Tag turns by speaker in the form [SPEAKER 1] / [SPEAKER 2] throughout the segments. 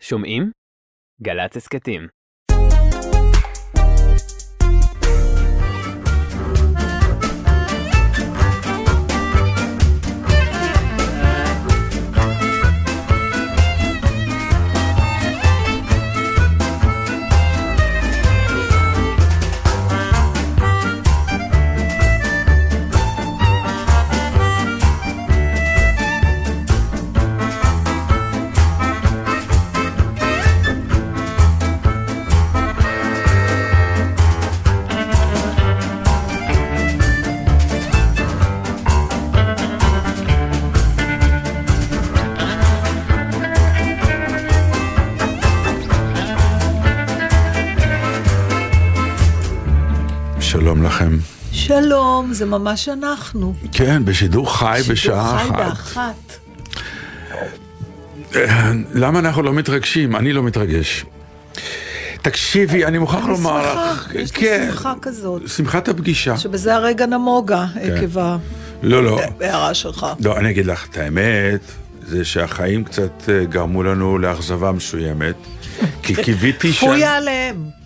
[SPEAKER 1] שומעים? גל"צ הסכתים.
[SPEAKER 2] זה ממש אנחנו.
[SPEAKER 3] כן, בשידור חי בשעה
[SPEAKER 2] שידור חי
[SPEAKER 3] אחת.
[SPEAKER 2] באחת.
[SPEAKER 3] למה אנחנו לא מתרגשים? אני לא מתרגש. תקשיבי, אני מוכרח
[SPEAKER 2] אני
[SPEAKER 3] לומר לך,
[SPEAKER 2] יש לי
[SPEAKER 3] כן,
[SPEAKER 2] שמחה כזאת.
[SPEAKER 3] שמחת הפגישה.
[SPEAKER 2] שבזה הרגע נמוגה, עקב
[SPEAKER 3] לא, לא,
[SPEAKER 2] ההערה שלך.
[SPEAKER 3] לא, אני אגיד לך את האמת, זה שהחיים קצת אה, גרמו לנו לאכזבה מסוימת, כי קיוויתי ש-
[SPEAKER 2] פויה עליהם.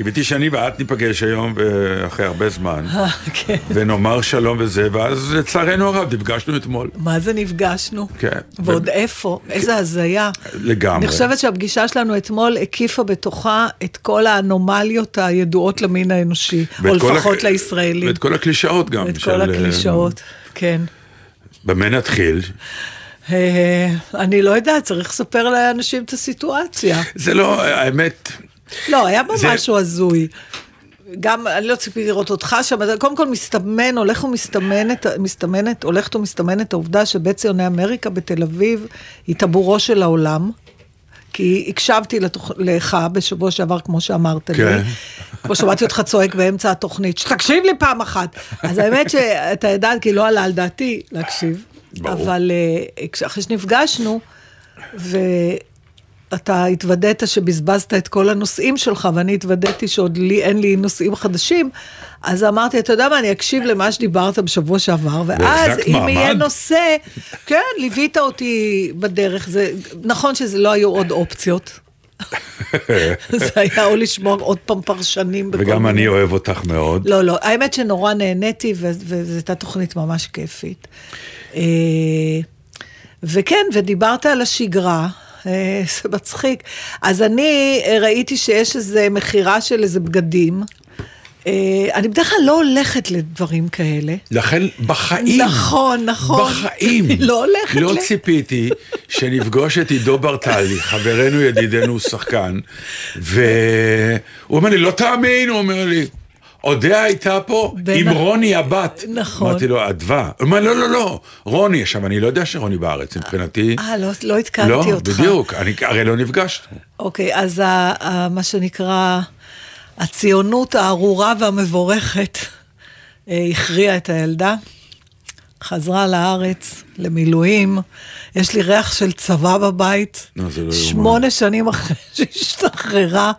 [SPEAKER 3] קיוויתי שאני ואת ניפגש היום, ואחרי הרבה זמן,
[SPEAKER 2] כן.
[SPEAKER 3] ונאמר שלום וזה, ואז לצערנו הרב נפגשנו אתמול.
[SPEAKER 2] מה זה נפגשנו?
[SPEAKER 3] כן.
[SPEAKER 2] ועוד איפה? איזה הזיה.
[SPEAKER 3] לגמרי.
[SPEAKER 2] אני חושבת שהפגישה שלנו אתמול הקיפה בתוכה את כל האנומליות הידועות למין האנושי, או
[SPEAKER 3] ואת
[SPEAKER 2] לפחות
[SPEAKER 3] הק-
[SPEAKER 2] לישראלים.
[SPEAKER 3] ואת כל הקלישאות גם.
[SPEAKER 2] את
[SPEAKER 3] של,
[SPEAKER 2] כל
[SPEAKER 3] אה,
[SPEAKER 2] הקלישאות, כן.
[SPEAKER 3] במה נתחיל?
[SPEAKER 2] אה, אני לא יודעת, צריך לספר לאנשים את הסיטואציה.
[SPEAKER 3] זה לא, האמת,
[SPEAKER 2] לא, היה בה
[SPEAKER 3] זה-
[SPEAKER 2] משהו הזוי. גם, אני לא ציפיתי לראות אותך שם, אבל קודם כל מסתמן, הולך ומסתמנת, מסתמנת, הולכת ומסתמנת העובדה שבית ציוני אמריקה בתל אביב היא טבורו של העולם. כי הקשבתי לתוכ... לך בשבוע שעבר, כמו שאמרת
[SPEAKER 3] כן.
[SPEAKER 2] לי. כמו שמעתי אותך צועק באמצע התוכנית, שתקשיב לי פעם אחת. אז האמת שאתה יודעת, כי לא עלה על דעתי להקשיב.
[SPEAKER 3] ברור.
[SPEAKER 2] אבל אה, אחרי שנפגשנו, ואתה התוודית שבזבזת את כל הנושאים שלך, ואני התוודעתי שעוד לי, אין לי נושאים חדשים, אז אמרתי, אתה יודע מה, אני אקשיב למה שדיברת בשבוע שעבר, ואז אם
[SPEAKER 3] מעמד?
[SPEAKER 2] יהיה נושא, כן, ליווית אותי בדרך, זה, נכון שזה לא היו עוד אופציות. זה היה או לשמוע עוד פעם פרשנים.
[SPEAKER 3] וגם אני אוהב אותך מאוד.
[SPEAKER 2] לא, לא, האמת שנורא נהניתי, וזו הייתה תוכנית ממש כיפית. אה, וכן, ודיברת על השגרה, זה מצחיק. אז אני אה, ראיתי שיש איזו מכירה של איזה בגדים. אה, אני בדרך כלל לא הולכת לדברים כאלה.
[SPEAKER 3] לכן בחיים,
[SPEAKER 2] נכון, נכון.
[SPEAKER 3] בחיים,
[SPEAKER 2] לא הולכת
[SPEAKER 3] לא
[SPEAKER 2] ל-
[SPEAKER 3] ציפיתי שנפגוש את עידו ברטלי, חברנו, ידידנו, שחקן, והוא אומר לי, לא תאמין, הוא אומר לי, אודיה הייתה פה
[SPEAKER 2] בין
[SPEAKER 3] עם רוני הבת.
[SPEAKER 2] נכון.
[SPEAKER 3] אמרתי לו, אדווה. הוא אומר, לא, לא, לא, רוני. עכשיו, אני לא יודע שרוני בארץ, מבחינתי.
[SPEAKER 2] אה, לא, לא עדכנתי
[SPEAKER 3] לא,
[SPEAKER 2] אותך.
[SPEAKER 3] בדיוק, אני, הרי לא נפגשנו.
[SPEAKER 2] אוקיי, אז ה, ה, מה שנקרא, הציונות הארורה והמבורכת אה, הכריעה את הילדה, חזרה לארץ, למילואים, יש לי ריח של צבא בבית,
[SPEAKER 3] לא, לא
[SPEAKER 2] שמונה שנים אחרי שהשתחררה.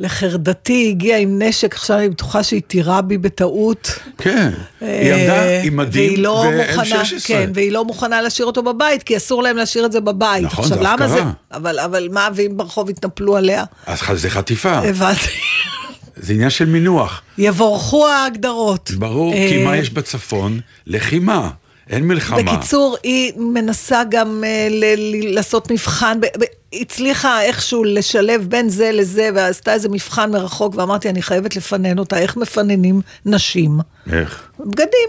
[SPEAKER 2] לחרדתי הגיעה עם נשק, עכשיו אני בטוחה שהיא תירה בי בטעות.
[SPEAKER 3] כן, היא עמדה עם מדים
[SPEAKER 2] לא מוכנה,
[SPEAKER 3] ו-M16.
[SPEAKER 2] כן, והיא לא מוכנה להשאיר אותו בבית, כי אסור להם להשאיר את זה בבית.
[SPEAKER 3] נכון,
[SPEAKER 2] עכשיו,
[SPEAKER 3] זה
[SPEAKER 2] למה זה?
[SPEAKER 3] הפקרה.
[SPEAKER 2] אבל, אבל מה, ואם ברחוב יתנפלו עליה?
[SPEAKER 3] אז זה חטיפה,
[SPEAKER 2] הבנתי.
[SPEAKER 3] זה עניין של מינוח.
[SPEAKER 2] יבורכו ההגדרות.
[SPEAKER 3] ברור,
[SPEAKER 2] אה,
[SPEAKER 3] כי מה יש בצפון? לחימה, אין מלחמה.
[SPEAKER 2] בקיצור, היא מנסה גם ל- לעשות מבחן, הצליחה איכשהו לשלב בין זה לזה, ועשתה איזה מבחן מרחוק, ואמרתי, אני חייבת לפנן אותה, איך מפננים נשים?
[SPEAKER 3] איך?
[SPEAKER 2] בגדים.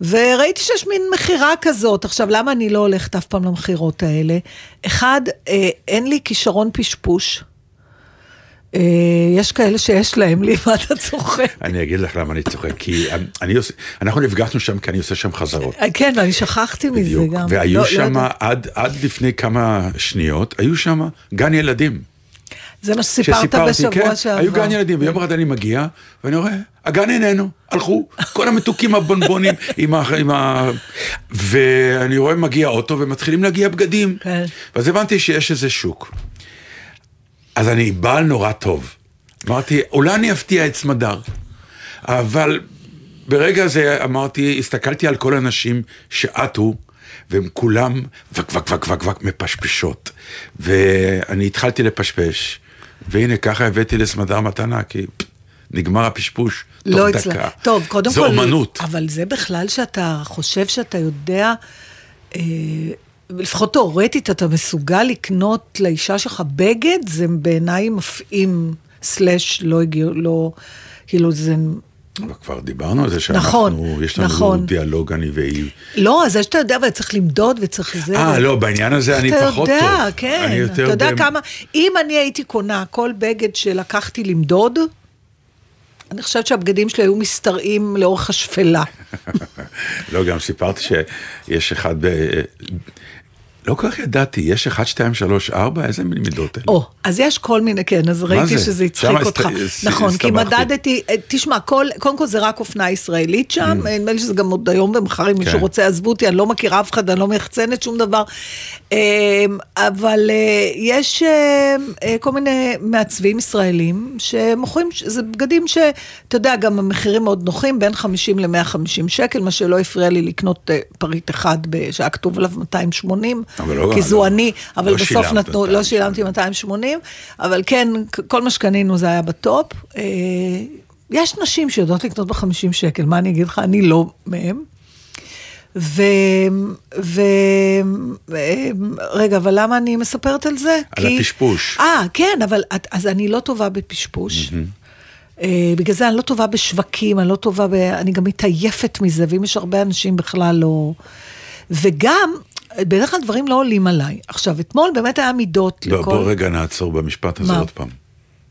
[SPEAKER 2] וראיתי שיש מין מכירה כזאת. עכשיו, למה אני לא הולכת אף פעם למכירות האלה? אחד, אה, אין לי כישרון פשפוש. אה, יש כאלה שיש להם, לי, מה אתה צוחק?
[SPEAKER 3] אני אגיד לך למה אני צוחק, כי אני עושה, אנחנו נפגשנו שם כי אני עושה שם חזרות.
[SPEAKER 2] אה, כן, ואני שכחתי מזה גם.
[SPEAKER 3] והיו
[SPEAKER 2] לא- לא
[SPEAKER 3] שם. עד, עד לפני כמה שניות, היו שם גן ילדים.
[SPEAKER 2] זה מה שסיפרת בשבוע
[SPEAKER 3] כן,
[SPEAKER 2] שעבר.
[SPEAKER 3] היו גן ילדים, ויום אחד אני מגיע, ואני רואה, הגן איננו, הלכו, כל המתוקים הבונבונים עם ה... עם ה... ואני רואה מגיע אוטו, ומתחילים להגיע בגדים.
[SPEAKER 2] כן.
[SPEAKER 3] ואז הבנתי שיש איזה שוק. אז אני בעל נורא טוב. אמרתי, אולי אני אפתיע את סמדר. אבל ברגע הזה אמרתי, הסתכלתי על כל הנשים שעטו, והם כולם וק וק וק וק וק מפשפשות. ואני התחלתי לפשפש, והנה ככה הבאתי לסמדר מתנה, כי נגמר הפשפוש תוך
[SPEAKER 2] לא
[SPEAKER 3] דקה.
[SPEAKER 2] טוב, קודם
[SPEAKER 3] זו
[SPEAKER 2] כל...
[SPEAKER 3] אומנות.
[SPEAKER 2] אבל זה בכלל שאתה חושב שאתה יודע, אה, לפחות תאורטית, אתה מסוגל לקנות לאישה שלך בגד, זה בעיניי מפעים, סלאש, לא הגיע, לא, כאילו זה...
[SPEAKER 3] אבל כבר דיברנו על זה שאנחנו,
[SPEAKER 2] נכון,
[SPEAKER 3] יש לנו
[SPEAKER 2] נכון.
[SPEAKER 3] דיאלוג אני והיא.
[SPEAKER 2] לא, אז זה שאתה יודע, אבל צריך למדוד וצריך זה.
[SPEAKER 3] אה, לא, בעניין הזה אני פחות טוב.
[SPEAKER 2] אתה יודע, כן.
[SPEAKER 3] אני יותר
[SPEAKER 2] אתה יודע
[SPEAKER 3] ב-
[SPEAKER 2] כמה, אם אני הייתי קונה כל בגד שלקחתי למדוד, אני חושבת שהבגדים שלי היו משתרעים לאורך השפלה.
[SPEAKER 3] לא, גם סיפרתי שיש אחד ב... לא כל כך ידעתי, יש אחד, שתיים, שלוש, ארבע, איזה מין מידות אלה?
[SPEAKER 2] או, אז יש כל מיני, כן, אז ראיתי
[SPEAKER 3] זה?
[SPEAKER 2] שזה הצחיק אותך.
[SPEAKER 3] הסת-
[SPEAKER 2] נכון, כי. מדדתי, אה, תשמע, כל, קודם כל זה רק אופנה ישראלית שם,
[SPEAKER 3] Mm.
[SPEAKER 2] נדמה לי שזה גם עוד היום ומחר, אם מישהו
[SPEAKER 3] כן.
[SPEAKER 2] רוצה, עזבו אותי, אני לא מכירה אף אחד, אני לא מייחצנת שום דבר. אה, אבל אה, יש אה, אה, כל מיני מעצבים ישראלים שמוכרים, זה בגדים שאתה יודע, גם המחירים מאוד נוחים, בין 50 ל-150 שקל, מה שלא הפריע לי לקנות אה, פריט אחד שהיה כתוב עליו 280,
[SPEAKER 3] אבל לא-
[SPEAKER 2] כי זו
[SPEAKER 3] לא-
[SPEAKER 2] אני, אבל
[SPEAKER 3] לא
[SPEAKER 2] בסוף נתנו, לא
[SPEAKER 3] 280.
[SPEAKER 2] שילמתי 280, אבל כן, כל מה שקנינו זה היה בטופ. אה, יש נשים שיודעות לקנות ב-50 שקל, מה אני אגיד לך? אני לא מהם. ו... ו... אה, רגע, אבל למה אני מספרת על זה?
[SPEAKER 3] על הפשפוש.
[SPEAKER 2] אה, כן, אבל אז אני לא טובה בפשפוש. אה, בגלל זה אני לא טובה בשווקים, אני לא טובה ב... אני גם מתעייפת מזה, ואם יש הרבה אנשים בכלל לא... וגם, בדרך כלל דברים לא עולים עליי. עכשיו, אתמול באמת היה מידות
[SPEAKER 3] לא,
[SPEAKER 2] לכל...
[SPEAKER 3] בוא רגע נעצור במשפט הזה
[SPEAKER 2] מה?
[SPEAKER 3] עוד פעם.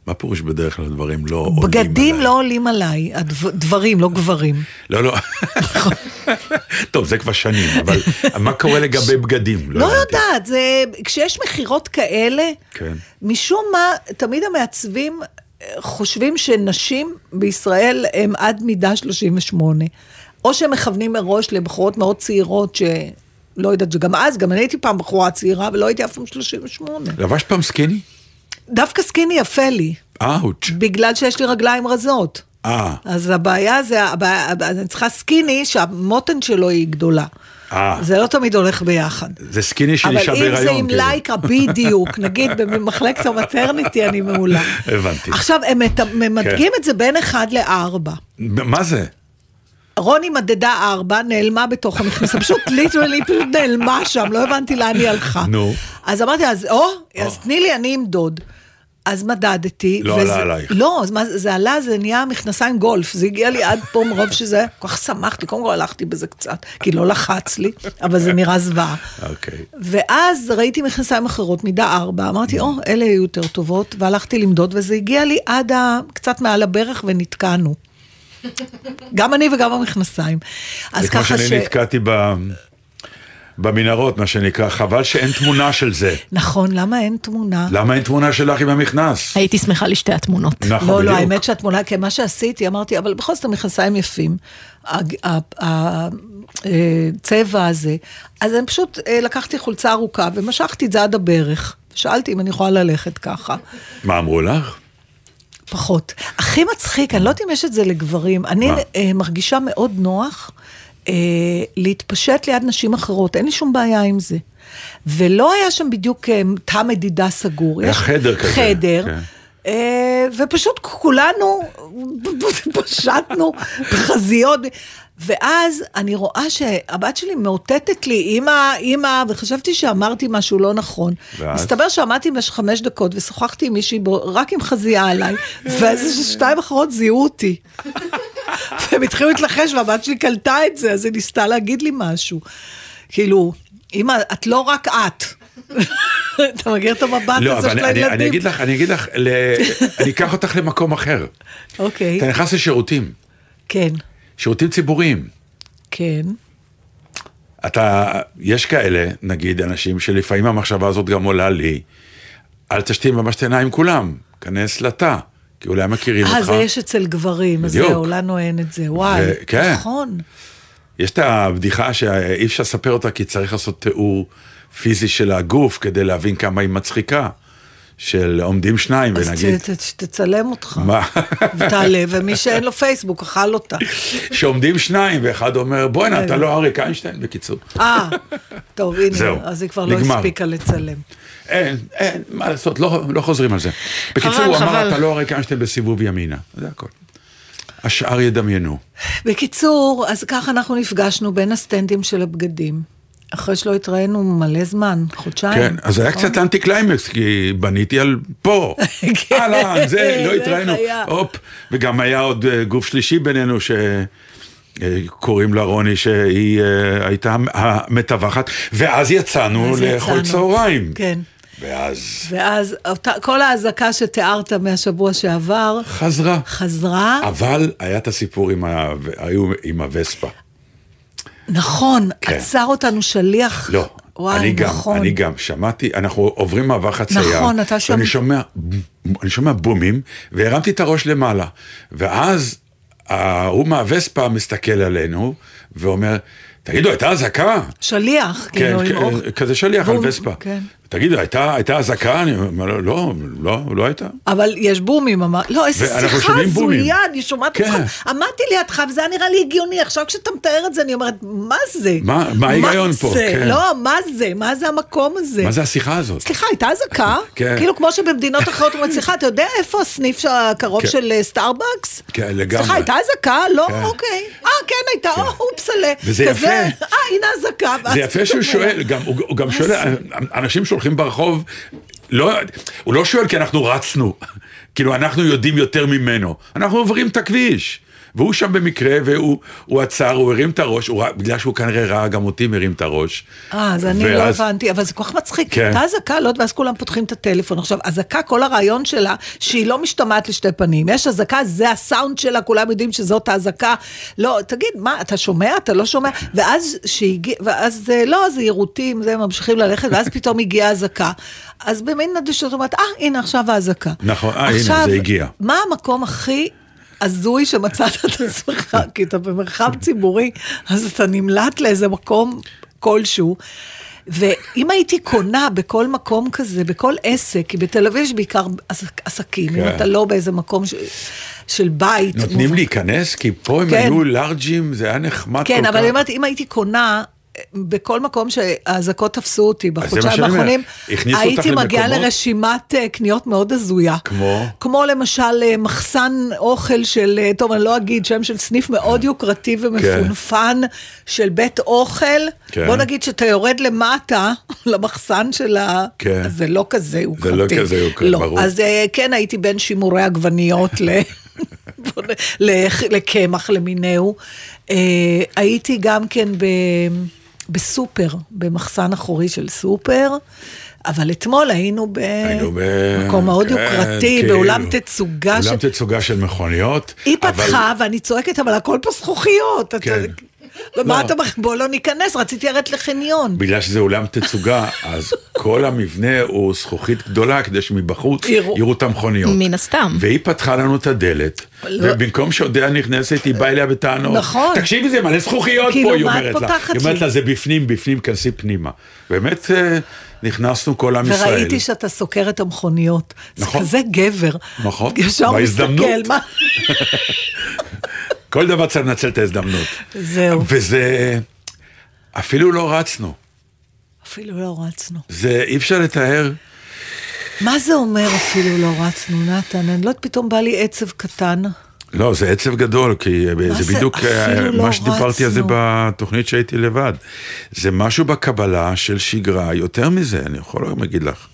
[SPEAKER 3] מה פירוש בדרך כלל דברים לא עולים
[SPEAKER 2] בגדים
[SPEAKER 3] עליי?
[SPEAKER 2] לא עולים עליי, הדב- דברים, לא גברים.
[SPEAKER 3] לא, לא. טוב, זה כבר שנים, אבל מה קורה לגבי בגדים?
[SPEAKER 2] לא
[SPEAKER 3] הבנתי.
[SPEAKER 2] יודעת, זה, כשיש מכירות כאלה,
[SPEAKER 3] כן.
[SPEAKER 2] משום מה, תמיד המעצבים אה, חושבים שנשים בישראל הם עד מידה 38. או שהם מכוונים מראש לבחורות מאוד צעירות, שלא יודעת, שגם אז, גם אני הייתי פעם בחורה צעירה, ולא הייתי אף פעם 38.
[SPEAKER 3] לבשת פעם סקיני?
[SPEAKER 2] דווקא סקיני יפה לי,
[SPEAKER 3] אאוץ'.
[SPEAKER 2] בגלל שיש לי רגליים רזות.
[SPEAKER 3] אה,
[SPEAKER 2] אז הבעיה זה, הבעיה, אני צריכה סקיני שהמותן שלו היא גדולה.
[SPEAKER 3] אה.
[SPEAKER 2] זה לא תמיד הולך ביחד.
[SPEAKER 3] זה סקיני של
[SPEAKER 2] אבל
[SPEAKER 3] אישה
[SPEAKER 2] אם זה
[SPEAKER 3] בהיריון.
[SPEAKER 2] עם
[SPEAKER 3] כאילו.
[SPEAKER 2] לייקרה, בדיוק, נגיד במחלקת ה maternity אני מעולה.
[SPEAKER 3] הבנתי.
[SPEAKER 2] עכשיו, הם מת- ממדגים
[SPEAKER 3] כן.
[SPEAKER 2] את זה בין אחד לארבע.
[SPEAKER 3] מה זה?
[SPEAKER 2] רוני מדדה ארבע, נעלמה בתוך המכנסה, פשוט ליטרלי פשוט נעלמה שם, לא הבנתי לאן היא הלכה.
[SPEAKER 3] נו.
[SPEAKER 2] אז אמרתי, אז או, אז תני לי, אני אמדוד. אז מדדתי.
[SPEAKER 3] לא
[SPEAKER 2] וזה-
[SPEAKER 3] עלה עלייך.
[SPEAKER 2] לא, אז מה, זה עלה, זה נהיה מכנסיים גולף, זה הגיע לי עד פה מרוב שזה, כל כך שמחתי, קודם כל הלכתי בזה קצת, כי לא לחץ לי, אבל זה נראה זוועה.
[SPEAKER 3] אוקיי.
[SPEAKER 2] ואז ראיתי מכנסיים אחרות, מידה ארבע, אמרתי, או, אלה יהיו יותר טובות, והלכתי למדוד, וזה הגיע לי עד ה... קצת מעל הברך ונתקענו. גם אני וגם המכנסיים. אז
[SPEAKER 3] זה כמו
[SPEAKER 2] ככה
[SPEAKER 3] שאני
[SPEAKER 2] ש...
[SPEAKER 3] נתקעתי ב... במנהרות, מה שנקרא, חבל שאין תמונה של זה.
[SPEAKER 2] נכון, למה אין תמונה?
[SPEAKER 3] למה אין תמונה שלך עם המכנס?
[SPEAKER 4] הייתי שמחה לשתי התמונות.
[SPEAKER 3] נכון,
[SPEAKER 2] לא,
[SPEAKER 3] בדיוק.
[SPEAKER 2] לא, האמת שהתמונה, כן, מה שעשיתי, אמרתי, אבל בכל זאת המכנסיים יפים. הצבע הזה. אז אני פשוט אה, לקחתי חולצה ארוכה ומשכתי את זה עד הברך. שאלתי אם אני יכולה ללכת ככה.
[SPEAKER 3] מה אמרו לך?
[SPEAKER 2] פחות. הכי מצחיק, אני לא יודעת אם יש את זה לגברים, אני? אה, מרגישה מאוד נוח אה, להתפשט ליד נשים אחרות, אין לי שום בעיה עם זה. ולא היה שם בדיוק אה, תא מדידה סגור.
[SPEAKER 3] היה
[SPEAKER 2] יש
[SPEAKER 3] חדר כזה,
[SPEAKER 2] חדר. ופשוט כולנו פשטנו בחזיות. ואז אני רואה שהבת שלי מאותתת לי, אמא, אמא, וחשבתי שאמרתי משהו לא נכון.
[SPEAKER 3] ואז?
[SPEAKER 2] מסתבר שעמדתי במשך חמש דקות ושוחחתי עם מישהי רק עם חזייה עליי, ואז שתיים אחרות זיהו אותי. והם התחילו להתלחש והבת שלי קלטה את זה, אז היא ניסתה להגיד לי משהו. כאילו, אמא, את לא רק את. אתה מכיר את המבט
[SPEAKER 3] לא,
[SPEAKER 2] הזה של הילדים?
[SPEAKER 3] אני אגיד לך, אני אגיד לך. אני אקח אותך למקום אחר.
[SPEAKER 2] אוקיי,
[SPEAKER 3] אתה נכנס לשירותים,
[SPEAKER 2] כן,
[SPEAKER 3] שירותים ציבוריים.
[SPEAKER 2] כן.
[SPEAKER 3] אתה, יש כאלה, נגיד, אנשים שלפעמים המחשבה הזאת גם עולה לי, אל תשתין במשתנה עם כולם, כנס לתא, כי אולי מכירים
[SPEAKER 2] אה,
[SPEAKER 3] אותך.
[SPEAKER 2] זה יש אצל גברים, אז. זהו, לנו אין את זה, וואי,
[SPEAKER 3] ו- כן.
[SPEAKER 2] נכון.
[SPEAKER 3] יש את הבדיחה שאי אפשר לספר אותה כי צריך לעשות תיאור פיזי של הגוף כדי להבין כמה היא מצחיקה. של עומדים שניים
[SPEAKER 2] אז
[SPEAKER 3] ונגיד,
[SPEAKER 2] ת- תצלם אותך.
[SPEAKER 3] מה?
[SPEAKER 2] ותעלה, ומי שאין לו פייסבוק אכל אותה.
[SPEAKER 3] שעומדים שניים ואחד אומר בואנה אתה לא אריק איינשטיין בקיצור.
[SPEAKER 2] אה, טוב, הנה,
[SPEAKER 3] זהו,
[SPEAKER 2] אז היא כבר לא. הספיקה לצלם.
[SPEAKER 3] אין, אין, מה לעשות, לא, לא חוזרים על זה. בקיצור, הוא אמר. אתה לא אריק איינשטיין בסיבוב ימינה, זה הכל. השאר ידמיינו.
[SPEAKER 2] בקיצור, אז ככה אנחנו נפגשנו בין הסטנדים של הבגדים. אחרי שלא התראינו מלא זמן, חודשיים.
[SPEAKER 3] כן, אז היה? קצת אנטי קליימקס, כי בניתי על פה,
[SPEAKER 2] כן,
[SPEAKER 3] אהלן, זה, לא התראינו. הופ, וגם היה עוד אה, גוף שלישי בינינו שקוראים לה רוני, שהיא אה, הייתה המתווכת, ואז יצאנו לאכול. צהריים.
[SPEAKER 2] כן.
[SPEAKER 3] ואז
[SPEAKER 2] ואז אותה, כל האזעקה שתיארת מהשבוע שעבר,
[SPEAKER 3] חזרה.
[SPEAKER 2] חזרה,
[SPEAKER 3] אבל היה את הסיפור עם, ה... היו עם הווספה.
[SPEAKER 2] נכון,
[SPEAKER 3] כן.
[SPEAKER 2] עצר אותנו שליח.
[SPEAKER 3] לא,
[SPEAKER 2] וואי,
[SPEAKER 3] אני גם,
[SPEAKER 2] נכון.
[SPEAKER 3] אני גם, שמעתי, אנחנו עוברים מעבר חצייה.
[SPEAKER 2] נכון, אתה שם-
[SPEAKER 3] ואני שומע, אני שומע בומים, והרמתי את הראש למעלה. ואז ההוא מהווספה מסתכל עלינו, ואומר, תגידו, הייתה אזעקה?
[SPEAKER 2] שליח,
[SPEAKER 3] כן,
[SPEAKER 2] כאילו,
[SPEAKER 3] כן. כזה שליח על
[SPEAKER 2] והוא-
[SPEAKER 3] וספה.
[SPEAKER 2] כן.
[SPEAKER 3] תגידו, הייתה הייתה אזעקה? אני אומר לו, לא, לא, לא הייתה.
[SPEAKER 2] אבל יש בומים, אמר, לא, איזה שיחה. הזויה, אני שומעת
[SPEAKER 3] כן.
[SPEAKER 2] אותך, עמדתי לידך וזה היה נראה לי הגיוני, עכשיו כשאתה מתאר את זה, אני אומרת, מה זה?
[SPEAKER 3] מה- מה ההיגיון פה? כן.
[SPEAKER 2] לא, מה זה? מה זה המקום הזה?
[SPEAKER 3] מה זה השיחה הזאת?
[SPEAKER 2] סליחה, הייתה אזעקה?
[SPEAKER 3] כן.
[SPEAKER 2] כאילו כמו שבמדינות אחרות אומרים, סליחה, אתה יודע איפה הסניף הקרוב
[SPEAKER 3] כן.
[SPEAKER 2] של אה, סטארבקס?
[SPEAKER 3] כן, לגמרי.
[SPEAKER 2] סליחה, הייתה אזעקה? לא,
[SPEAKER 3] כן.
[SPEAKER 2] אוקיי. אה, כן הייתה, או, אופסלה.
[SPEAKER 3] וזה
[SPEAKER 2] כזה,
[SPEAKER 3] יפה.
[SPEAKER 2] אה, הנה אזעקה.
[SPEAKER 3] זה יפה שהוא שואל, גם, הוא, גם שואל? אנשים שהולכים ברחוב, לא, הוא לא שואל כי אנחנו רצנו, כאילו אנחנו יודעים יותר ממנו, אנחנו עוברים את הכביש. והוא שם במקרה, והוא הוא עצר, הוא הרים את הראש, הוא, בגלל שהוא כנראה ראה גם אותי מרים את הראש.
[SPEAKER 2] אה, אז אני לא
[SPEAKER 3] ואז-
[SPEAKER 2] הבנתי, אבל זה כל כך מצחיק.
[SPEAKER 3] כן.
[SPEAKER 2] הייתה אזעקה, לא ואז כולם פותחים את הטלפון. עכשיו, אזעקה, כל הרעיון שלה, שהיא לא משתמעת לשתי פנים. יש אזעקה, זה הסאונד שלה, כולם יודעים שזאת האזעקה. לא, תגיד, מה, אתה שומע, אתה לא שומע? ואז שהגיע, ואז אה, לא, זה יירוטים, זה ממשיכים ללכת, ואז פתאום הגיעה אזעקה. אז במין אדישות אומרת, אה, הנה עכשיו האזעקה.
[SPEAKER 3] נכון, אה, הנה, זה הגיע.
[SPEAKER 2] מה המקום הכי... הזוי שמצאת את עצמך, כי אתה במרחב ציבורי, אז אתה נמלט לאיזה מקום כלשהו. ואם הייתי קונה בכל מקום כזה, בכל עסק, כי בתל אביב יש בעיקר עסק- עסקים, אם
[SPEAKER 3] כן.
[SPEAKER 2] אתה לא באיזה מקום ש... של בית.
[SPEAKER 3] נותנים להיכנס? כי פה הם
[SPEAKER 2] כן.
[SPEAKER 3] היו לארג'ים, זה היה נחמד כל כך.
[SPEAKER 2] כן, אבל אני אומרת, אם הייתי קונה... בכל מקום שהאזעקות תפסו אותי בחודשיים. האחרונים, הייתי מגיעה? לרשימת אה, קניות מאוד הזויה.
[SPEAKER 3] כמו?
[SPEAKER 2] כמו למשל אה, מחסן אוכל של, אה, טוב, אני לא אגיד שם של סניף מאוד יוקרתי ומפונפן של בית אוכל.
[SPEAKER 3] כן.
[SPEAKER 2] בוא נגיד שאתה יורד למטה למחסן של ה...
[SPEAKER 3] כן.
[SPEAKER 2] זה לא כזה יוקרתי.
[SPEAKER 3] לא כזה יוקרתי,
[SPEAKER 2] לא.
[SPEAKER 3] ברור.
[SPEAKER 2] אז כן הייתי בין שימורי עגבניות ל... לקמח למיניהו. הייתי גם כן ב... בסופר, במחסן אחורי של סופר. אבל אתמול היינו במקום מאוד
[SPEAKER 3] כן,
[SPEAKER 2] יוקרתי,
[SPEAKER 3] כאילו.
[SPEAKER 2] באולם תצוגה
[SPEAKER 3] אולם
[SPEAKER 2] של...
[SPEAKER 3] תצוגה של מכוניות.
[SPEAKER 2] היא
[SPEAKER 3] אבל-
[SPEAKER 2] פתחה, ואני צועקת, אבל הכל פה זכוכיות. אתה-
[SPEAKER 3] כן.
[SPEAKER 2] ומה
[SPEAKER 3] לא.
[SPEAKER 2] אתה... מח- בוא לא ניכנס, רציתי לרדת לחניון.
[SPEAKER 3] בגלל שזה אולם תצוגה, אז כל המבנה הוא זכוכית גדולה, כדי שמבחוץ
[SPEAKER 2] יראו.
[SPEAKER 3] את המכוניות.
[SPEAKER 4] מן הסתם.
[SPEAKER 3] והיא פתחה לנו את הדלת,
[SPEAKER 2] לא.
[SPEAKER 3] ובמקום שאודיה נכנסת, היא באה אליה בטענות.
[SPEAKER 2] נכון.
[SPEAKER 3] תקשיבי, זה מלא זכוכיות
[SPEAKER 2] כאילו,
[SPEAKER 3] פה, היא
[SPEAKER 2] מה את
[SPEAKER 3] אומרת לה. היא אומרת? לה, זה בפנים, בפנים, כנסי פנימה. באמת אה, נכנסנו כל עם ישראל.
[SPEAKER 2] וראיתי שאתה סוקר את המכוניות.
[SPEAKER 3] נכון.
[SPEAKER 2] זה כזה גבר.
[SPEAKER 3] נכון.
[SPEAKER 2] ישר. מסתכל, מה...
[SPEAKER 3] כל דבר צריך לנצל את ההזדמנות.
[SPEAKER 2] זהו.
[SPEAKER 3] וזה, אפילו לא רצנו.
[SPEAKER 2] אפילו לא רצנו.
[SPEAKER 3] זה אי אפשר לתאר.
[SPEAKER 2] מה זה אומר אפילו לא רצנו, נתן? אני לא יודעת, פתאום בא לי עצב קטן.
[SPEAKER 3] לא, זה עצב גדול, כי זה
[SPEAKER 2] זה
[SPEAKER 3] בדיוק אה,
[SPEAKER 2] לא
[SPEAKER 3] מה שדיברתי על זה? בתוכנית שהייתי לבד. זה משהו בקבלה של שגרה, יותר מזה, אני יכול להגיד לך.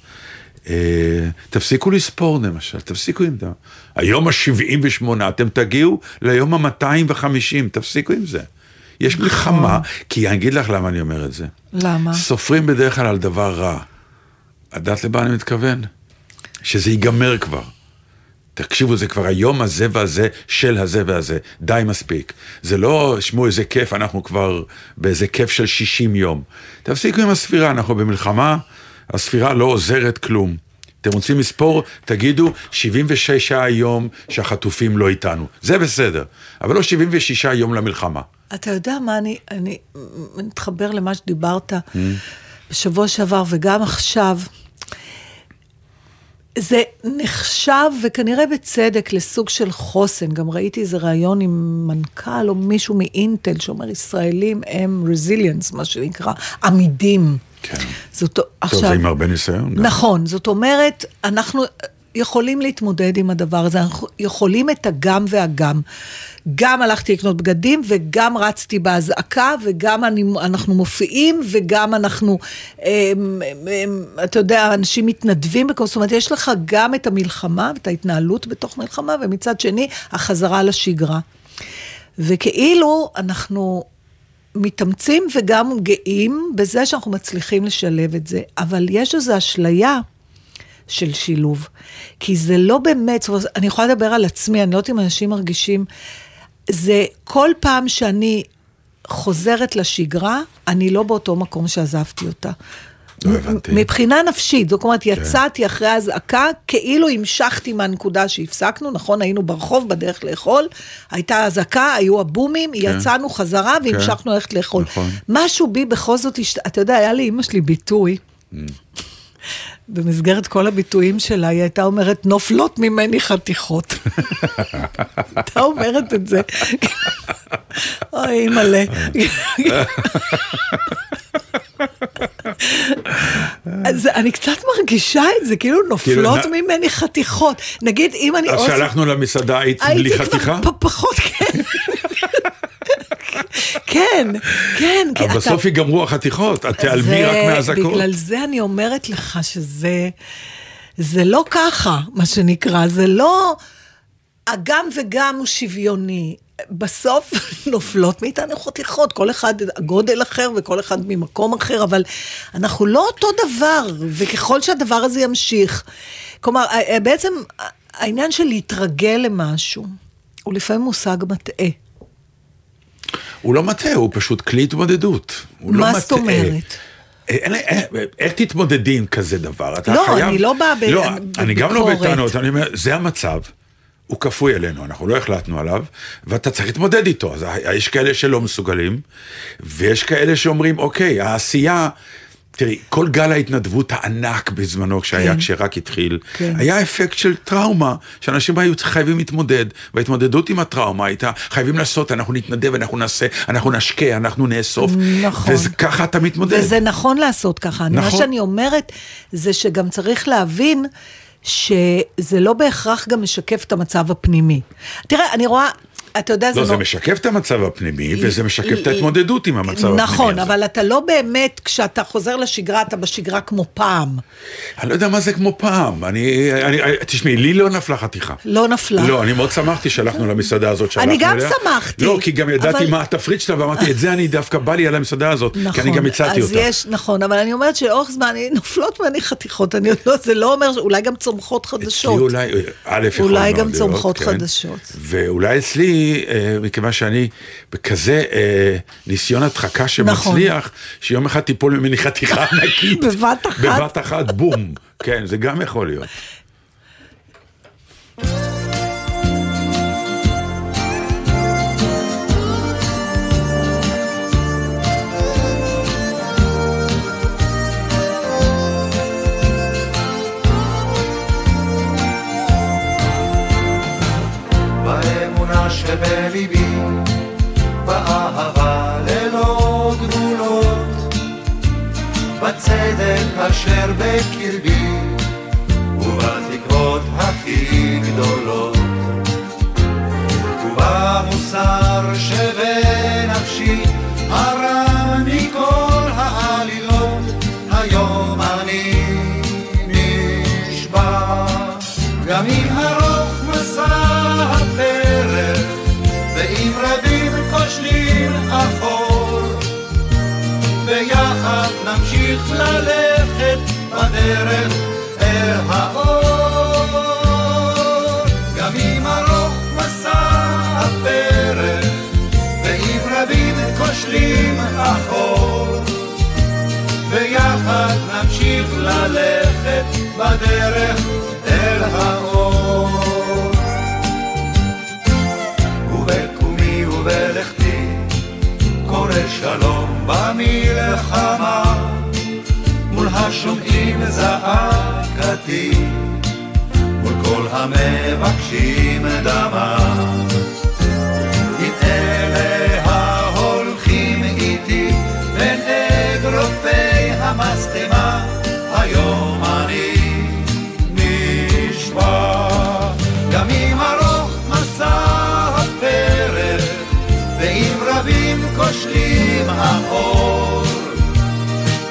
[SPEAKER 3] אה, תפסיקו לספור למשל, תפסיקו עם זה. היום ה-78, אתם תגיעו ליום ה-250, תפסיקו עם זה. יש
[SPEAKER 2] נכון.
[SPEAKER 3] מלחמה, כי אני אגיד לך למה אני אומר את זה.
[SPEAKER 2] למה?
[SPEAKER 3] סופרים בדרך כלל על דבר רע. את יודעת למה אני מתכוון? שזה ייגמר כבר. תקשיבו, זה כבר היום הזה והזה של הזה והזה. די מספיק. זה לא, שמעו, איזה כיף, אנחנו כבר באיזה כיף של 60 יום. תפסיקו עם הספירה, אנחנו במלחמה, הספירה לא עוזרת כלום. אתם רוצים לספור, תגידו 76 יום שהחטופים לא איתנו. זה בסדר, אבל לא 76 יום למלחמה.
[SPEAKER 2] אתה יודע מה, אני, אני מתחבר למה שדיברת בשבוע שעבר וגם עכשיו. זה נחשב, וכנראה בצדק, לסוג של חוסן. גם ראיתי איזה ראיון עם מנכ"ל או מישהו מאינטל שאומר, ישראלים הם רזיליאנס, מה שנקרא, עמידים.
[SPEAKER 3] כן.
[SPEAKER 2] זאת,
[SPEAKER 3] טוב,
[SPEAKER 2] עכשיו,
[SPEAKER 3] זה עם הרבה ניסיון. גם.
[SPEAKER 2] נכון, זאת אומרת, אנחנו יכולים להתמודד עם הדבר הזה, אנחנו יכולים את הגם והגם. גם הלכתי לקנות בגדים, וגם רצתי באזעקה, וגם אני, אנחנו מופיעים, וגם אנחנו, הם, הם, אתה יודע, אנשים מתנדבים בכל, זאת אומרת, יש לך גם את המלחמה, ואת ההתנהלות בתוך מלחמה, ומצד שני, החזרה לשגרה. וכאילו, אנחנו מתאמצים וגם גאים בזה שאנחנו מצליחים לשלב את זה, אבל יש איזו אשליה של שילוב, כי זה לא באמת, זאת אומרת, אני יכולה לדבר על עצמי, אני לא יודעת אם אנשים מרגישים, זה כל פעם שאני חוזרת לשגרה, אני לא באותו מקום שעזבתי אותה.
[SPEAKER 3] לא הבנתי.
[SPEAKER 2] מבחינה נפשית, זאת אומרת, יצאתי אחרי האזעקה, כאילו המשכתי מהנקודה שהפסקנו, נכון, היינו ברחוב בדרך לאכול, הייתה אזעקה, היו הבומים, יצאנו חזרה והמשכנו ללכת לאכול.
[SPEAKER 3] נכון.
[SPEAKER 2] משהו בי בכל זאת, אתה יודע, היה לאימא שלי ביטוי. במסגרת כל הביטויים שלה, היא הייתה אומרת, נופלות ממני חתיכות. הייתה אומרת את זה. אוי, אימא'לה. אז אני קצת מרגישה את זה, כאילו נופלות
[SPEAKER 3] כאילו,
[SPEAKER 2] ממני חתיכות. נגיד, אם אני...
[SPEAKER 3] אז כשהלכנו למסעדה היית בלי
[SPEAKER 2] הייתי
[SPEAKER 3] חתיכה?
[SPEAKER 2] כבר פ- פחות, כן. כן, כן.
[SPEAKER 3] אבל
[SPEAKER 2] אתה-
[SPEAKER 3] בסוף ייגמרו החתיכות, את תיעלמי
[SPEAKER 2] זה-
[SPEAKER 3] רק מהאזעקות.
[SPEAKER 2] בגלל זה אני אומרת לך שזה... זה לא ככה, מה שנקרא, זה לא... הגם וגם הוא שוויוני. בסוף נופלות מאיתנו חתיכות, כל אחד גודל אחר וכל אחד ממקום אחר, אבל אנחנו לא אותו דבר, וככל שהדבר הזה ימשיך, כלומר, בעצם העניין של להתרגל למשהו, הוא לפעמים מושג מטעה.
[SPEAKER 3] הוא לא מטעה, הוא פשוט כלי התמודדות. לא
[SPEAKER 2] מה
[SPEAKER 3] מטעה.
[SPEAKER 2] זאת אומרת?
[SPEAKER 3] אין- אין- איך תתמודדי עם כזה דבר? אתה
[SPEAKER 2] לא,
[SPEAKER 3] חייב...
[SPEAKER 2] אני לא באה ב-
[SPEAKER 3] לא, אני גם לא
[SPEAKER 2] בביקורת.
[SPEAKER 3] בטענות, אני אומר, זה המצב, הוא כפוי אלינו, אנחנו לא החלטנו עליו, ואתה צריך להתמודד איתו. אז יש כאלה שלא מסוגלים, ויש כאלה שאומרים, אוקיי, העשייה... תראי, כל גל ההתנדבות הענק בזמנו, כשהיה,
[SPEAKER 2] כן.
[SPEAKER 3] כשרק התחיל,
[SPEAKER 2] כן.
[SPEAKER 3] היה אפקט של טראומה, שאנשים היו חייבים להתמודד, וההתמודדות עם הטראומה הייתה, חייבים לעשות, אנחנו נתנדב, אנחנו נעשה, אנחנו נשקה, אנחנו נאסוף,
[SPEAKER 2] נכון.
[SPEAKER 3] וככה אתה מתמודד.
[SPEAKER 2] וזה נכון לעשות ככה. נכון. מה. שאני אומרת, זה שגם צריך להבין שזה לא בהכרח גם משקף את המצב הפנימי. תראה, אני רואה, אתה יודע,
[SPEAKER 3] לא,
[SPEAKER 2] זה
[SPEAKER 3] זה משקף את המצב הפנימי, וזה משקף את ההתמודדות עם המצב הפנימי.
[SPEAKER 2] נכון,
[SPEAKER 3] הזה.
[SPEAKER 2] אבל אתה לא באמת, כשאתה חוזר לשגרה, אתה בשגרה כמו פעם.
[SPEAKER 3] אני לא יודע מה זה כמו פעם. אני, אני, אני- תשמעי, לי לא נפלה חתיכה.
[SPEAKER 2] לא נפלה.
[SPEAKER 3] לא, אני מאוד שמחתי שהלכנו למסעדה הזאת שהלכנו
[SPEAKER 2] אני גם
[SPEAKER 3] אליה.
[SPEAKER 2] שמחתי,
[SPEAKER 3] לא, כי גם ידעתי
[SPEAKER 2] אבל-
[SPEAKER 3] מה התפריט שלה, ואמרתי, את זה אני דווקא בא לי על המסעדה הזאת,
[SPEAKER 2] נכון,
[SPEAKER 3] כי אני גם הצעתי
[SPEAKER 2] אז
[SPEAKER 3] אותה.
[SPEAKER 2] יש, נכון, אבל אני אומרת שלאורך זמן נופלות ממני חתיכות, אני לא, זה לא אומר, אולי גם צומחות
[SPEAKER 3] אצלי
[SPEAKER 2] חדשות.
[SPEAKER 3] אולי, א', יכול
[SPEAKER 2] אולי
[SPEAKER 3] מאוד
[SPEAKER 2] גם
[SPEAKER 3] להיות,
[SPEAKER 2] צומחות
[SPEAKER 3] כן.
[SPEAKER 2] חדשות.
[SPEAKER 3] ואולי אצלי, אה, מכיוון שאני בכזה אה, ניסיון הדחקה שמצליח, שיום אחד תיפול ממני חתיכה ענקית.
[SPEAKER 2] בבת אחת?
[SPEAKER 3] בבת אחת, בום. כן, זה גם יכול להיות.
[SPEAKER 4] באמונה שבליבי, באהבה ללא גבולות, בצדק אשר בקרבי, ובתקוות הכי גדולות, ובמוסר שבנפשי, נמשיך ללכת בדרך אל האור. גם אם ארוך מסע הפרך, ואם רבים כושלים אחור, ביחד נמשיך ללכת בדרך אל האור. ובקומי ובלכתי, קורא שלום במלחמה, השומעים זעקתי, המבקשים דמה. אם אלה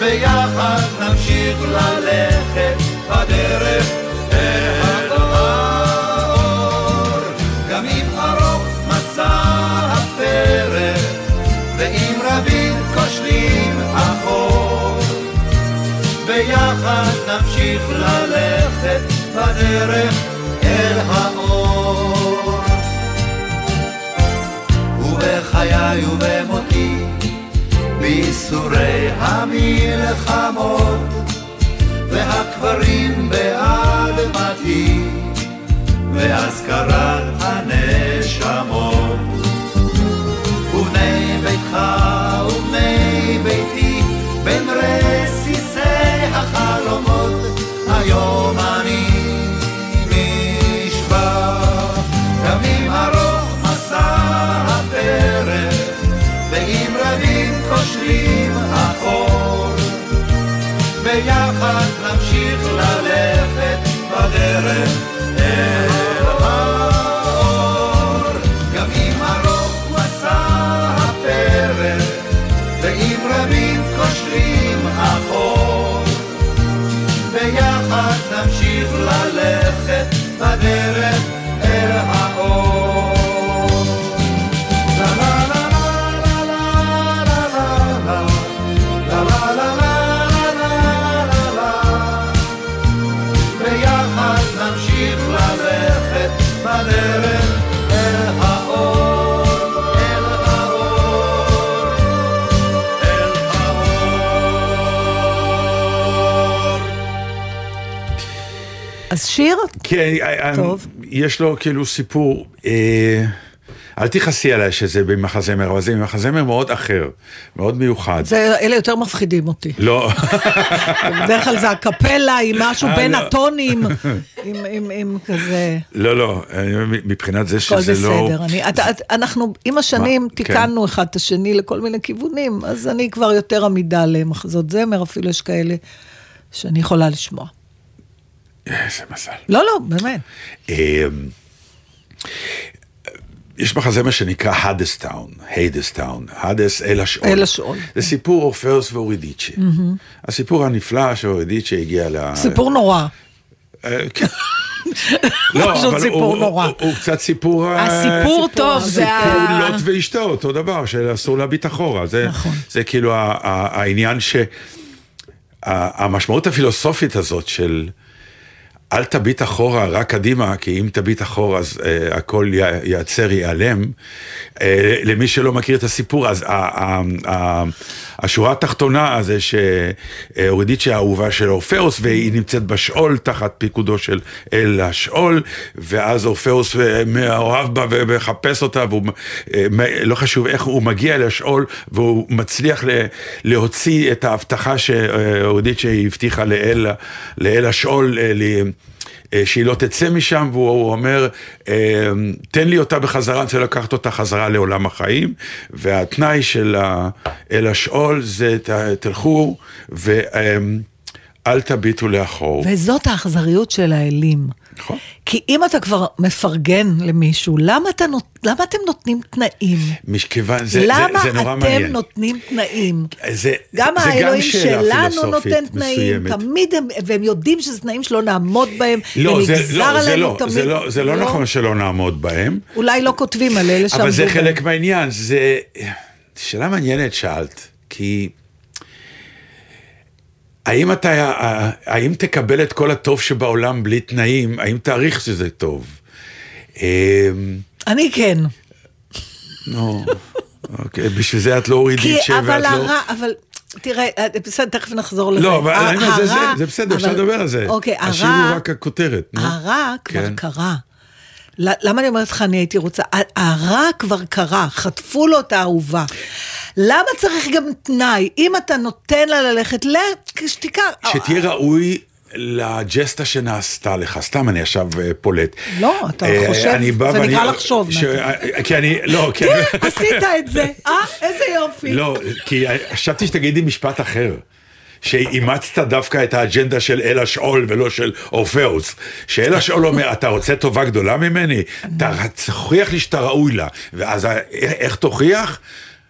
[SPEAKER 4] ביחד נמשיך ללכת בדרך אל האור. גם אם ארוך מסע הפרק, ואם רבים כושלים האור, ביחד נמשיך ללכת בדרך אל האור. ובחיי ובמותי, בייסורי המלחמות, והקברים באדמתי, והזכרת הנשמות. ובני ביתך ובני ביתי,
[SPEAKER 2] שיר?
[SPEAKER 3] כן, אה,
[SPEAKER 2] טוב.
[SPEAKER 3] יש לו כאילו סיפור, אה, אל תכעסי עליי שזה במחזמר, אבל זה במחזמר מאוד אחר, מאוד מיוחד.
[SPEAKER 2] זה, אלה יותר מפחידים אותי.
[SPEAKER 3] לא,
[SPEAKER 2] בדרך כלל זה הקפלה עם משהו
[SPEAKER 3] אה,
[SPEAKER 2] בין
[SPEAKER 3] לא.
[SPEAKER 2] הטונים, עם, עם, עם כזה...
[SPEAKER 3] לא, לא, מבחינת זה
[SPEAKER 2] הכל
[SPEAKER 3] שזה לא...
[SPEAKER 2] בסדר. אני, את, את, אנחנו עם השנים
[SPEAKER 3] מה?
[SPEAKER 2] תיקנו אחד את השני לכל מיני כיוונים, אז אני כבר יותר עמידה למחזות זמר, אפילו יש כאלה שאני יכולה לשמוע.
[SPEAKER 3] איזה מזל.
[SPEAKER 2] לא, לא, באמת.
[SPEAKER 3] אה, יש מחזמר שנקרא Hadestown, Hadestown, הדס אל השאול.
[SPEAKER 2] אל השאול.
[SPEAKER 3] זה סיפור אורפאוס ואורידיצ'ה. הסיפור הנפלא שאורידיצ'ה הגיע ל...
[SPEAKER 2] סיפור נורא.
[SPEAKER 3] אה, כן. לא,
[SPEAKER 2] פשוט סיפור
[SPEAKER 3] הוא-
[SPEAKER 2] נורא.
[SPEAKER 3] הוא- הוא קצת סיפור... אה,
[SPEAKER 5] הסיפור טוב, זה
[SPEAKER 3] סיפור
[SPEAKER 5] ה...
[SPEAKER 3] לוט ואשתו, אותו דבר, שאסור להביט אחורה. זה,
[SPEAKER 2] נכון.
[SPEAKER 3] זה כאילו העניין ש... ה- המשמעות הפילוסופית הזאת של אל תביט אחורה, רק קדימה, כי אם תביט אחורה אז uh, הכל ייעצר, ייעלם. Uh, למי שלא מכיר את הסיפור, אז ה- ה- ה- השורה התחתונה זה שאורידיצ'ה האהובה של אורפאוס, והיא נמצאת בשאול תחת פיקודו של אל השאול, ואז אורפאוס אה, מאוהב בה ומחפש אותה, והוא, אה, לא חשוב איך, הוא מגיע לשאול, והוא מצליח ל- להוציא את ההבטחה שאורידיצ'ה הבטיחה לאל, לאל השאול, אה, אה, שהיא לא תצא משם, והוא אומר, אה, תן לי אותה בחזרה, אני רוצה לקחת אותה חזרה לעולם החיים, והתנאי של אל השאול זה תלכו ואל תביטו לאחור.
[SPEAKER 2] וזאת האכזריות של האלים.
[SPEAKER 3] נכון.
[SPEAKER 2] כי אם אתה כבר מפרגן למישהו, למה, אתה נות... למה אתם נותנים תנאים?
[SPEAKER 3] מכיוון, זה,
[SPEAKER 2] למה
[SPEAKER 3] זה, זה נורא
[SPEAKER 2] אתם
[SPEAKER 3] מעניין.
[SPEAKER 2] נותנים תנאים?
[SPEAKER 3] זה,
[SPEAKER 2] גם
[SPEAKER 3] זה
[SPEAKER 2] האלוהים
[SPEAKER 3] שאלה
[SPEAKER 2] שלנו נותן תנאים,
[SPEAKER 3] מסוימת.
[SPEAKER 2] תמיד הם, והם יודעים שזה תנאים שלא נעמוד בהם,
[SPEAKER 3] לא, זה,
[SPEAKER 2] ונגזר
[SPEAKER 3] לא, זה,
[SPEAKER 2] עלינו
[SPEAKER 3] לא,
[SPEAKER 2] תמיד.
[SPEAKER 3] זה, לא, זה לא נכון שלא נעמוד בהם,
[SPEAKER 2] אולי לא כותבים על אלה שעמדו
[SPEAKER 3] אבל זה
[SPEAKER 2] בהם.
[SPEAKER 3] חלק מהעניין, זה שאלה מעניינת שאלת, כי האם אתה, האם תקבל את כל הטוב שבעולם בלי תנאים, האם תעריך שזה טוב? אמ,
[SPEAKER 2] אני כן.
[SPEAKER 3] נו, אוקיי, בשביל זה את לא הורידית
[SPEAKER 2] כי,
[SPEAKER 3] שבע,
[SPEAKER 2] אבל
[SPEAKER 3] את לא...
[SPEAKER 2] הרע, אבל... תראה, אה, בסדר, תכף נחזור לזה.
[SPEAKER 3] לא, אבל
[SPEAKER 2] ה-
[SPEAKER 3] אני אומר, זה- זה-
[SPEAKER 2] הרע-
[SPEAKER 3] זה בסדר, אפשר לדבר על זה.
[SPEAKER 2] אוקיי,
[SPEAKER 3] השיר
[SPEAKER 2] הרע-
[SPEAKER 3] הוא רק הכותרת. נו.
[SPEAKER 2] הרע כבר
[SPEAKER 3] כן.
[SPEAKER 2] קרה. למה אני אומרת לך, אני הייתי רוצה? הרע כבר קרה, חטפו לו את האהובה. למה צריך גם תנאי? אם אתה נותן לה ללכת, שתיקה.
[SPEAKER 3] שתהיה ראוי לג'סטה שנעשתה לך, סתם אני עכשיו אה, פולט.
[SPEAKER 2] לא, אתה
[SPEAKER 3] אה,
[SPEAKER 2] חושב, זה נקרא לחשוב.
[SPEAKER 3] אה, כי אני, לא, כי.
[SPEAKER 2] תראה, עשית את זה, אה? איזה יופי.
[SPEAKER 3] לא, כי חשבתי שתגידי משפט אחר. שאימצת דווקא את האג'נדה של אל השאול ולא של אורפאוס. שאל השאול אומר, אתה רוצה טובה גדולה ממני? אתה תוכיח לי שאתה ראוי לה. ואז איך תוכיח?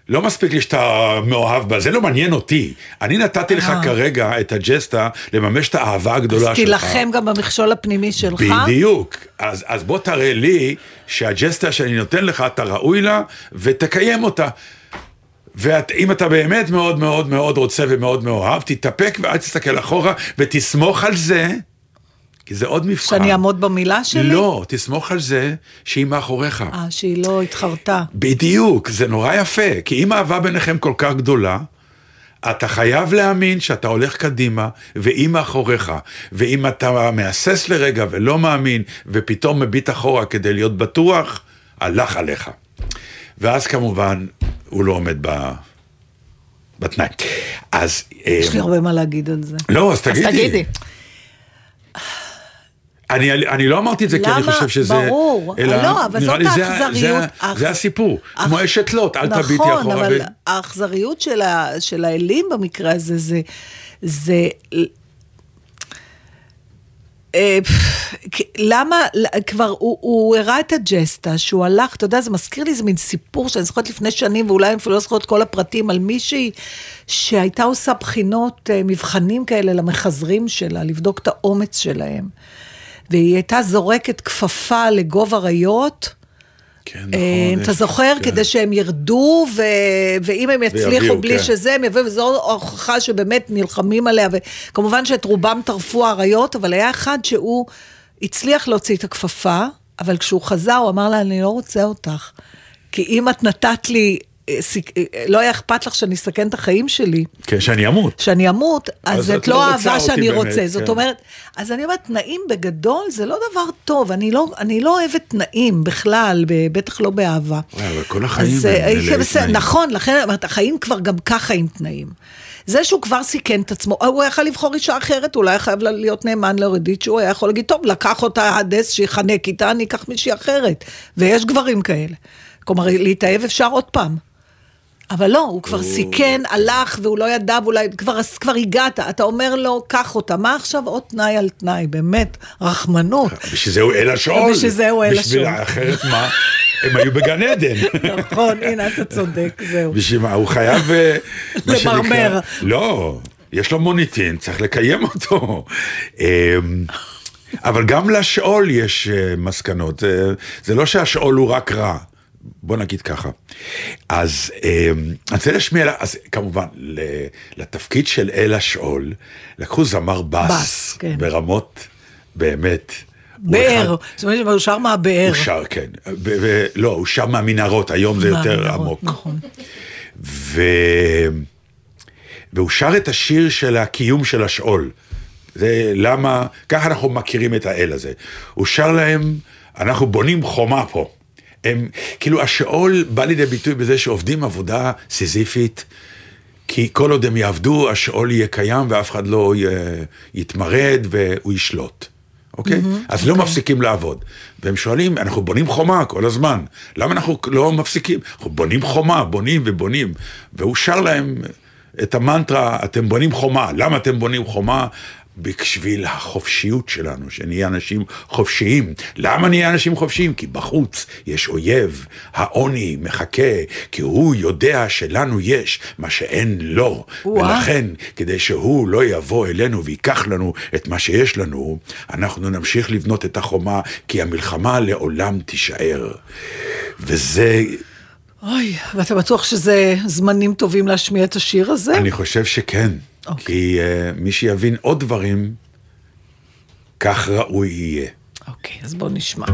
[SPEAKER 3] לא מספיק לי שאתה מאוהב בה, זה לא מעניין אותי. אני נתתי לך
[SPEAKER 2] אה.
[SPEAKER 3] כרגע את הג'סטה לממש את האהבה הגדולה
[SPEAKER 2] אז
[SPEAKER 3] שלך.
[SPEAKER 2] תילחם גם במכשול הפנימי שלך.
[SPEAKER 3] בדיוק. אז, אז בוא תראה לי שהג'סטה שאני נותן לך, אתה ראוי לה, ותקיים אותה. ואם אתה באמת מאוד מאוד מאוד רוצה ומאוד מאוהב, תתאפק ואל תסתכל אחורה, ותסמוך על זה, כי זה עוד מבחן.
[SPEAKER 2] שאני אעמוד במילה שלי?
[SPEAKER 3] לא, תסמוך על זה שהיא מאחוריך.
[SPEAKER 2] אה, שהיא לא התחרתה.
[SPEAKER 3] בדיוק, זה נורא יפה, כי אם האהבה ביניכם כל כך גדולה, אתה חייב להאמין שאתה הולך קדימה, והיא מאחוריך. ואם אתה מהסס לרגע ולא מאמין, ופתאום מביט אחורה כדי להיות בטוח, הלך עליך. ואז כמובן, הוא לא עומד ב... בתנאי. אז...
[SPEAKER 2] יש לי
[SPEAKER 3] אה,
[SPEAKER 2] הרבה מה להגיד על זה.
[SPEAKER 3] לא, אז
[SPEAKER 2] אז
[SPEAKER 3] תגידי. אני, אני לא אמרתי את זה כי אני
[SPEAKER 2] למה?
[SPEAKER 3] חושב שזה...
[SPEAKER 2] ברור. לא, אבל זאת האכזריות.
[SPEAKER 3] זה,
[SPEAKER 2] האכז-
[SPEAKER 3] זה הסיפור,
[SPEAKER 2] האכ-
[SPEAKER 3] כמו אשת לוט, אל תביטי
[SPEAKER 2] נכון,
[SPEAKER 3] אחורה.
[SPEAKER 2] אבל
[SPEAKER 3] ו-
[SPEAKER 2] האכזריות של, ה, של האלים במקרה הזה, זה... זה אה, למה, כבר הוא, הוא הראה את הג'סטה, שהוא הלך, אתה יודע, זה מזכיר לי איזה מין סיפור שאני זוכרת לפני שנים, ואולי אפילו לא זוכרת כל הפרטים, על מישהי שהייתה עושה בחינות, אה, מבחנים כאלה למחזרים שלה, לבדוק את האומץ שלהם. והיא הייתה זורקת כפפה לגוב אריות,
[SPEAKER 3] כן,
[SPEAKER 2] אה,
[SPEAKER 3] נכון,
[SPEAKER 2] אתה זוכר?
[SPEAKER 3] כן.
[SPEAKER 2] כדי שהם ירדו, ו... ואם הם יצליחו
[SPEAKER 3] ויביאו,
[SPEAKER 2] בלי
[SPEAKER 3] כן.
[SPEAKER 2] שזה, הם יביאו, וזו הוכחה שבאמת נלחמים עליה, וכמובן שאת רובם טרפו האריות, אבל היה אחד שהוא הצליח להוציא את הכפפה, אבל כשהוא חזר, הוא אמר לה, אני לא רוצה אותך. כי אם את נתת לי, לא היה אכפת לך שאני אסכן את החיים שלי.
[SPEAKER 3] כן, שאני אמות.
[SPEAKER 2] שאני אמות, אז,
[SPEAKER 3] אז
[SPEAKER 2] זאת
[SPEAKER 3] את
[SPEAKER 2] לא
[SPEAKER 3] לא
[SPEAKER 2] אהבה שאני
[SPEAKER 3] באמת,
[SPEAKER 2] רוצה. זאת
[SPEAKER 3] כן.
[SPEAKER 2] אומרת, אז אני אומרת, תנאים בגדול זה לא דבר טוב. אני לא, אני לא אוהבת תנאים בכלל, בטח לא באהבה.
[SPEAKER 3] וואי, אבל כל החיים
[SPEAKER 2] אז,
[SPEAKER 3] הם
[SPEAKER 2] אה,
[SPEAKER 3] תנאים.
[SPEAKER 2] נכון, לכן אומרת, החיים כבר גם ככה עם תנאים. זה שהוא כבר סיכן את עצמו, הוא יכול לבחור אישה אחרת, אולי היה חייב להיות נאמן לאורידית, שהוא היה יכול להגיד, טוב, לקח אותה הדס שיחנק איתה, אני אקח מישהי אחרת. ויש גברים כאלה. כלומר, להתאהב אפשר עוד פעם. אבל לא, הוא כבר סיכן, הלך, והוא לא ידע, ואולי כבר, כבר הגעת, אתה אומר לו, קח אותה. מה עכשיו עוד תנאי על תנאי? באמת, רחמנות.
[SPEAKER 3] בשביל זה הוא אל השאול.
[SPEAKER 2] בשביל זה הוא אל השאול.
[SPEAKER 3] אחרת מה? הם היו בגן עדן.
[SPEAKER 2] נכון, הנה, אתה צודק, זהו.
[SPEAKER 3] בשביל מה? הוא חייב... אה,
[SPEAKER 2] למרמר.
[SPEAKER 3] לא, יש לו מוניטין, צריך לקיים אותו. אמ, אבל גם לשאול יש אה, מסקנות. זה לא שהשאול הוא רק רע. בוא נגיד ככה. אז אמ, אני רוצה להשמיע, לה- אז כמובן, לתפקיד של אל השאול, לקחו זמר בס,
[SPEAKER 2] בס, כן.
[SPEAKER 3] ברמות באמת.
[SPEAKER 2] באר, זאת אומרת, הוא שר מהבאר.
[SPEAKER 3] הוא שר, כן. לא, הוא שר מהמנהרות, היום זה יותר עמוק.
[SPEAKER 2] נכון.
[SPEAKER 3] ו... והוא שר את השיר של הקיום של השאול. זה למה, ככה אנחנו מכירים את האל הזה. הוא שר להם, אנחנו בונים חומה פה. הם, כאילו השאול בא לידי ביטוי בזה שעובדים עבודה סיזיפית, כי כל עוד הם יעבדו, השאול יהיה קיים ואף אחד לא י- יתמרד והוא ישלוט. אוקיי? אז לא מפסיקים לעבוד. והם שואלים, אנחנו בונים חומה כל הזמן, למה אנחנו לא מפסיקים? אנחנו בונים חומה, בונים ובונים. והוא שר להם את המנטרה, אתם בונים חומה. למה אתם בונים חומה? בשביל החופשיות שלנו, שנהיה אנשים חופשיים. למה נהיה אנשים חופשיים? כי בחוץ יש אויב, העוני מחכה, כי הוא יודע שלנו יש מה שאין לו.
[SPEAKER 2] וואה.
[SPEAKER 3] ולכן, כדי שהוא לא יבוא אלינו ויקח לנו את מה שיש לנו, אנחנו נמשיך לבנות את החומה, כי המלחמה לעולם תישאר. וזה,
[SPEAKER 2] אוי, ואתה בטוח שזה זמנים טובים להשמיע את השיר הזה?
[SPEAKER 3] אני חושב שכן.
[SPEAKER 2] אוקיי.
[SPEAKER 3] כי uh, מי שיבין עוד דברים, כך ראוי יהיה.
[SPEAKER 2] אוקיי, אז בוא נשמע.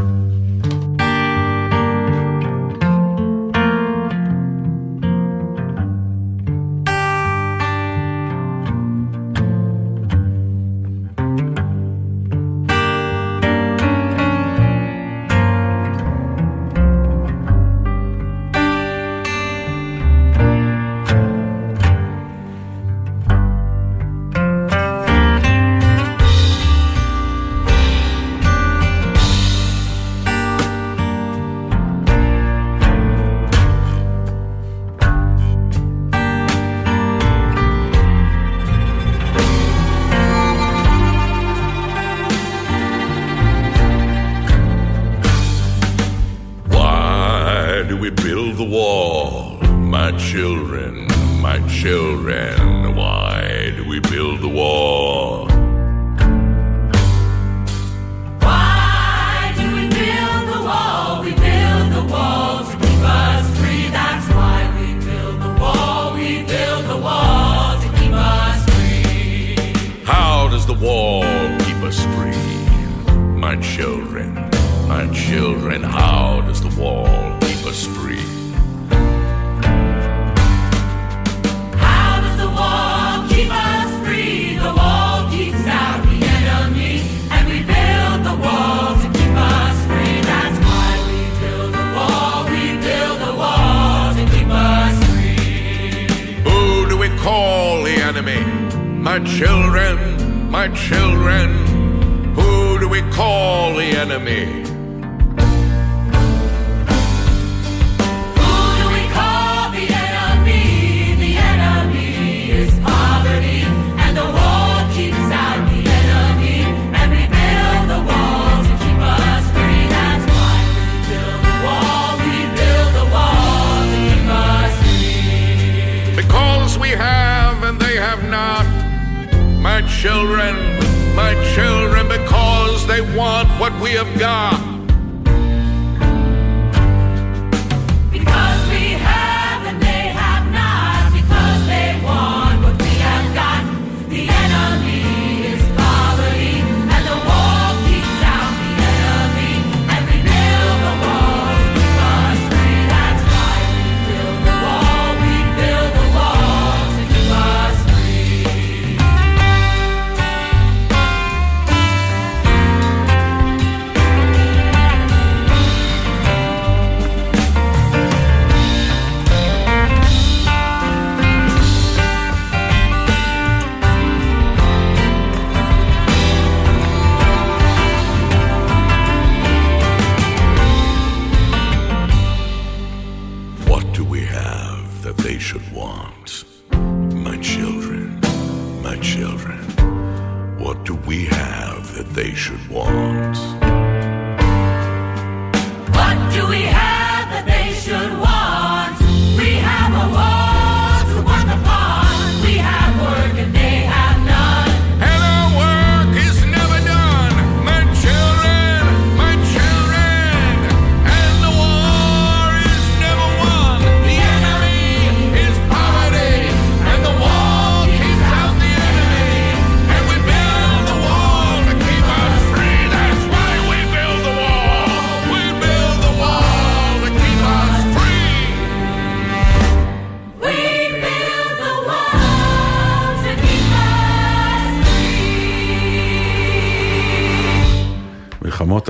[SPEAKER 5] My children, my children, because they want what we have got.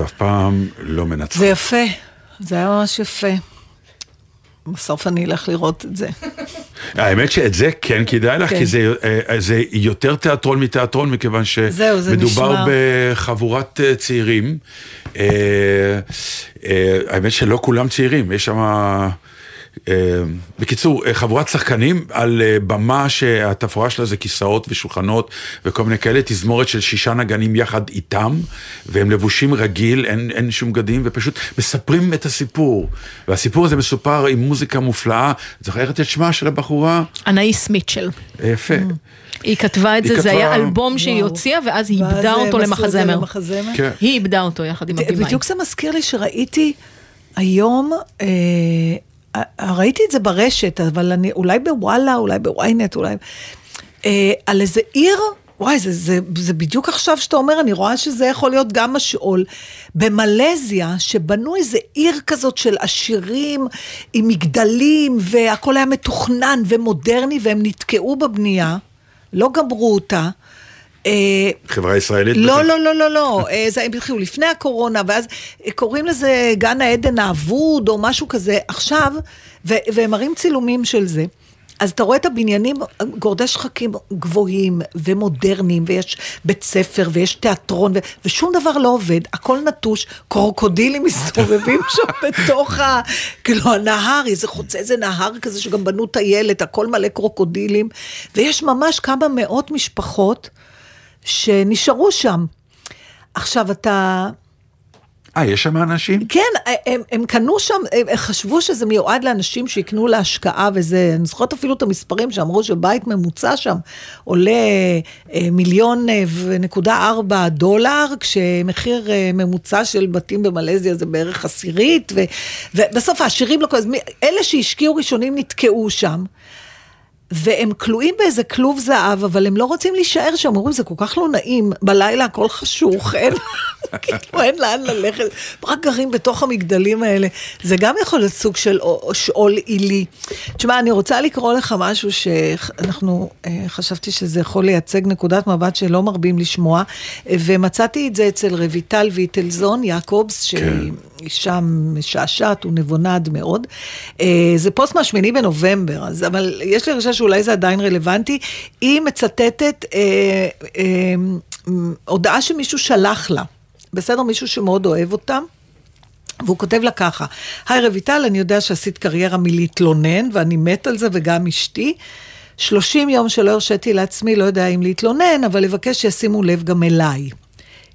[SPEAKER 3] מלחמות אף פעם לא מנצחות.
[SPEAKER 2] זה יפה, זה היה ממש יפה. בסוף אני אלך לראות את זה.
[SPEAKER 3] האמת שאת זה כן כדאי לך,
[SPEAKER 2] כן.
[SPEAKER 3] כי זה, אה, זה יותר תיאטרון מתיאטרון, מכיוון שמדובר. בחבורת אה, צעירים. אה, האמת שלא כולם צעירים, יש שם... אה, בקיצור, אה, חבורת שחקנים על אה, במה שהתפאורה שלה זה כיסאות ושולחנות וכל מיני כאלה, תזמורת של שישה נגנים יחד איתם, והם לבושים רגיל, אין, אין שום בגדים, ופשוט מספרים את הסיפור. והסיפור הזה מסופר עם מוזיקה מופלאה, זוכרת את שמה של הבחורה?
[SPEAKER 6] אנאיס מיטשל.
[SPEAKER 3] יפה.
[SPEAKER 6] היא כתבה את זה, זה היה אלבום שהיא. הוציאה, ואז היא איבדה אותו למחזמר.
[SPEAKER 3] כן.
[SPEAKER 6] היא איבדה אותו יחד עם הבימאי.
[SPEAKER 2] בדיוק זה מזכיר לי שראיתי היום, ראיתי את זה ברשת, אבל אני, אולי בוואלה, אולי בוויינט, אולי... אה, על איזה עיר, וואי, זה, זה, זה בדיוק עכשיו שאתה אומר, אני רואה שזה יכול להיות גם משעול. במלזיה, שבנו איזה עיר כזאת של עשירים, עם מגדלים, והכל היה מתוכנן ומודרני, והם נתקעו בבנייה, לא גמרו אותה. אה,
[SPEAKER 3] חברה ישראלית?
[SPEAKER 2] לא. לא, לא, לא, לא, אה, זה הם התחילו לפני הקורונה, ואז אה, קוראים לזה גן העדן האבוד או משהו כזה עכשיו, והם מראים צילומים של זה. אז אתה רואה את הבניינים, גורדי שחקים גבוהים ומודרניים, ויש בית ספר ויש תיאטרון, ו- ושום דבר לא עובד, הכל נטוש, קרוקודילים מסתובבים שם בתוך ה... כאילו הנהר, איזה חוצה איזה נהר כזה שגם בנו טיילת, הכל מלא קרוקודילים, ויש ממש כמה מאות משפחות שנשארו שם. עכשיו אתה...
[SPEAKER 3] אה, יש שם אנשים?
[SPEAKER 2] כן, הם, הם קנו שם, הם, חשבו שזה מיועד לאנשים שיקנו להשקעה וזה, אני זוכרת אפילו את המספרים שאמרו שבית ממוצע שם עולה אה, מיליון אה, ונקודה ארבע דולר, כשמחיר אה, ממוצע של בתים במלזיה זה בערך עשירית, ו, ובסוף העשירים לא כל הזמן, אלה שהשקיעו ראשונים נתקעו שם. והם כלואים באיזה כלוב זהב, אבל הם לא רוצים להישאר שם, אומרים, זה כל כך לא נעים, בלילה הכל חשוך, אין, כאילו אין לאן ללכת, רק גרים בתוך המגדלים האלה. זה גם יכול להיות סוג של או- שאול עילי. תשמע, אני רוצה לקרוא לך משהו שאנחנו, אה, חשבתי שזה יכול לייצג נקודת מבט שלא מרבים לשמוע, אה, ומצאתי את זה אצל רויטל ויטלזון יעקובס, שהיא...
[SPEAKER 3] כן.
[SPEAKER 2] אישה משעשעת ונבונה עד מאוד. אה, זה פוסט מהשמיני בנובמבר, אז, אבל יש לי הרגשה שאולי זה עדיין רלוונטי. היא מצטטת אה, אה, הודעה שמישהו שלח לה. בסדר? מישהו שמאוד אוהב אותה. והוא כותב לה ככה, היי רויטל, אני יודע שעשית קריירה מלהתלונן, ואני מת על זה, וגם אשתי. 30 יום שלא הרשיתי לעצמי, לא יודע אם להתלונן, אבל לבקש שישימו לב גם אליי.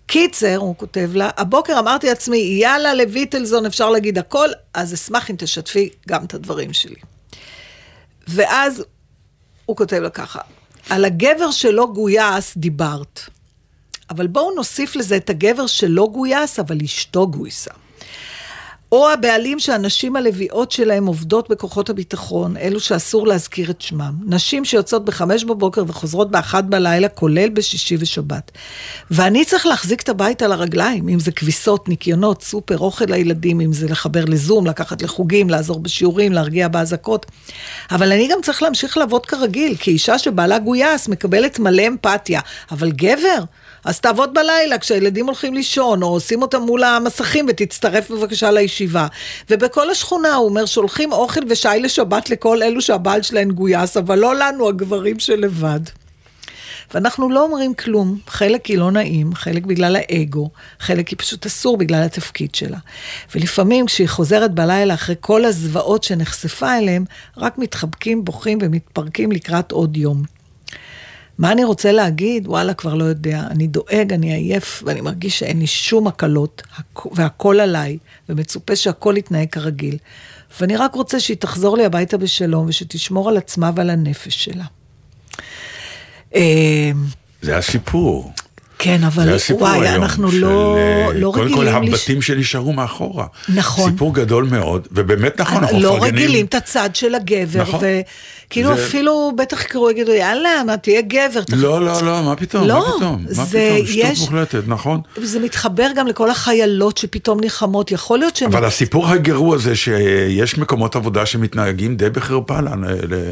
[SPEAKER 2] קיצר, הוא כותב לה, הבוקר אמרתי לעצמי, יאללה, לויטלזון אפשר להגיד הכל, אז אשמח אם תשתפי גם את הדברים שלי. ואז הוא כותב לה ככה, על הגבר שלא גויס דיברת, אבל בואו נוסיף לזה את הגבר שלא גויס, אבל אשתו גויסה. או הבעלים שהנשים הלוויות שלהם עובדות בכוחות הביטחון, אלו שאסור להזכיר את שמם. נשים שיוצאות בחמש בבוקר וחוזרות באחת בלילה, כולל בשישי ושבת. ואני צריך להחזיק את הבית על הרגליים, אם זה כביסות, ניקיונות, סופר, אוכל לילדים, אם זה לחבר לזום, לקחת לחוגים, לעזור בשיעורים, להרגיע באזעקות. אבל אני גם צריך להמשיך לעבוד כרגיל, כי אישה שבעלה גויס מקבלת מלא אמפתיה. אבל גבר, אז תעבוד בלילה כשהילדים הולכים לישון, או שים אותם מול המסכים ותצטרף בבקשה לישיבה. ובכל השכונה, הוא אומר, שולחים אוכל ושי לשבת לכל אלו שהבעל שלהן גויס, אבל לא לנו, הגברים שלבד. ואנחנו לא אומרים כלום, חלק כי לא נעים, חלק בגלל האגו, חלק כי פשוט אסור בגלל התפקיד שלה. ולפעמים כשהיא חוזרת בלילה אחרי כל הזוועות שנחשפה אליהם, רק מתחבקים, בוכים ומתפרקים לקראת עוד יום. מה אני רוצה להגיד? וואלה, כבר לא יודע. אני דואג, אני עייף, ואני מרגיש שאין לי שום הקלות, הכ- והכל עליי, ומצופה שהכל יתנהג כרגיל. ואני רק רוצה שהיא תחזור לי הביתה בשלום, ושתשמור על עצמה ועל הנפש שלה. אה,
[SPEAKER 3] זה הסיפור.
[SPEAKER 2] כן,
[SPEAKER 3] זה
[SPEAKER 2] אבל
[SPEAKER 3] הסיפור
[SPEAKER 2] וואי,
[SPEAKER 3] היום.
[SPEAKER 2] אנחנו
[SPEAKER 3] של,
[SPEAKER 2] לא,
[SPEAKER 3] אה,
[SPEAKER 2] לא
[SPEAKER 3] קודם כל
[SPEAKER 2] רגילים... לש-
[SPEAKER 3] הבתים שנשארו מאחורה.
[SPEAKER 2] נכון.
[SPEAKER 3] סיפור גדול מאוד, ובאמת נכון, אנחנו
[SPEAKER 2] לא
[SPEAKER 3] מפרגנים.
[SPEAKER 2] רגילים את הצד של הגבר,
[SPEAKER 3] נכון.
[SPEAKER 2] וכאילו
[SPEAKER 3] זה-
[SPEAKER 2] אפילו בטח יקראו, יגידו, יאללה, מה, תהיה גבר. תח-
[SPEAKER 3] לא, לא, לא, מה פתאום,
[SPEAKER 2] לא,
[SPEAKER 3] מה פתאום, מה
[SPEAKER 2] זה
[SPEAKER 3] פתאום, שטות
[SPEAKER 2] יש-
[SPEAKER 3] מוחלטת, נכון.
[SPEAKER 2] זה מתחבר גם לכל החיילות שפתאום נלחמות, יכול להיות שהן...
[SPEAKER 3] אבל הסיפור הגרוע זה שיש מקומות עבודה שמתנהגים די בחרפה לאנ- ל-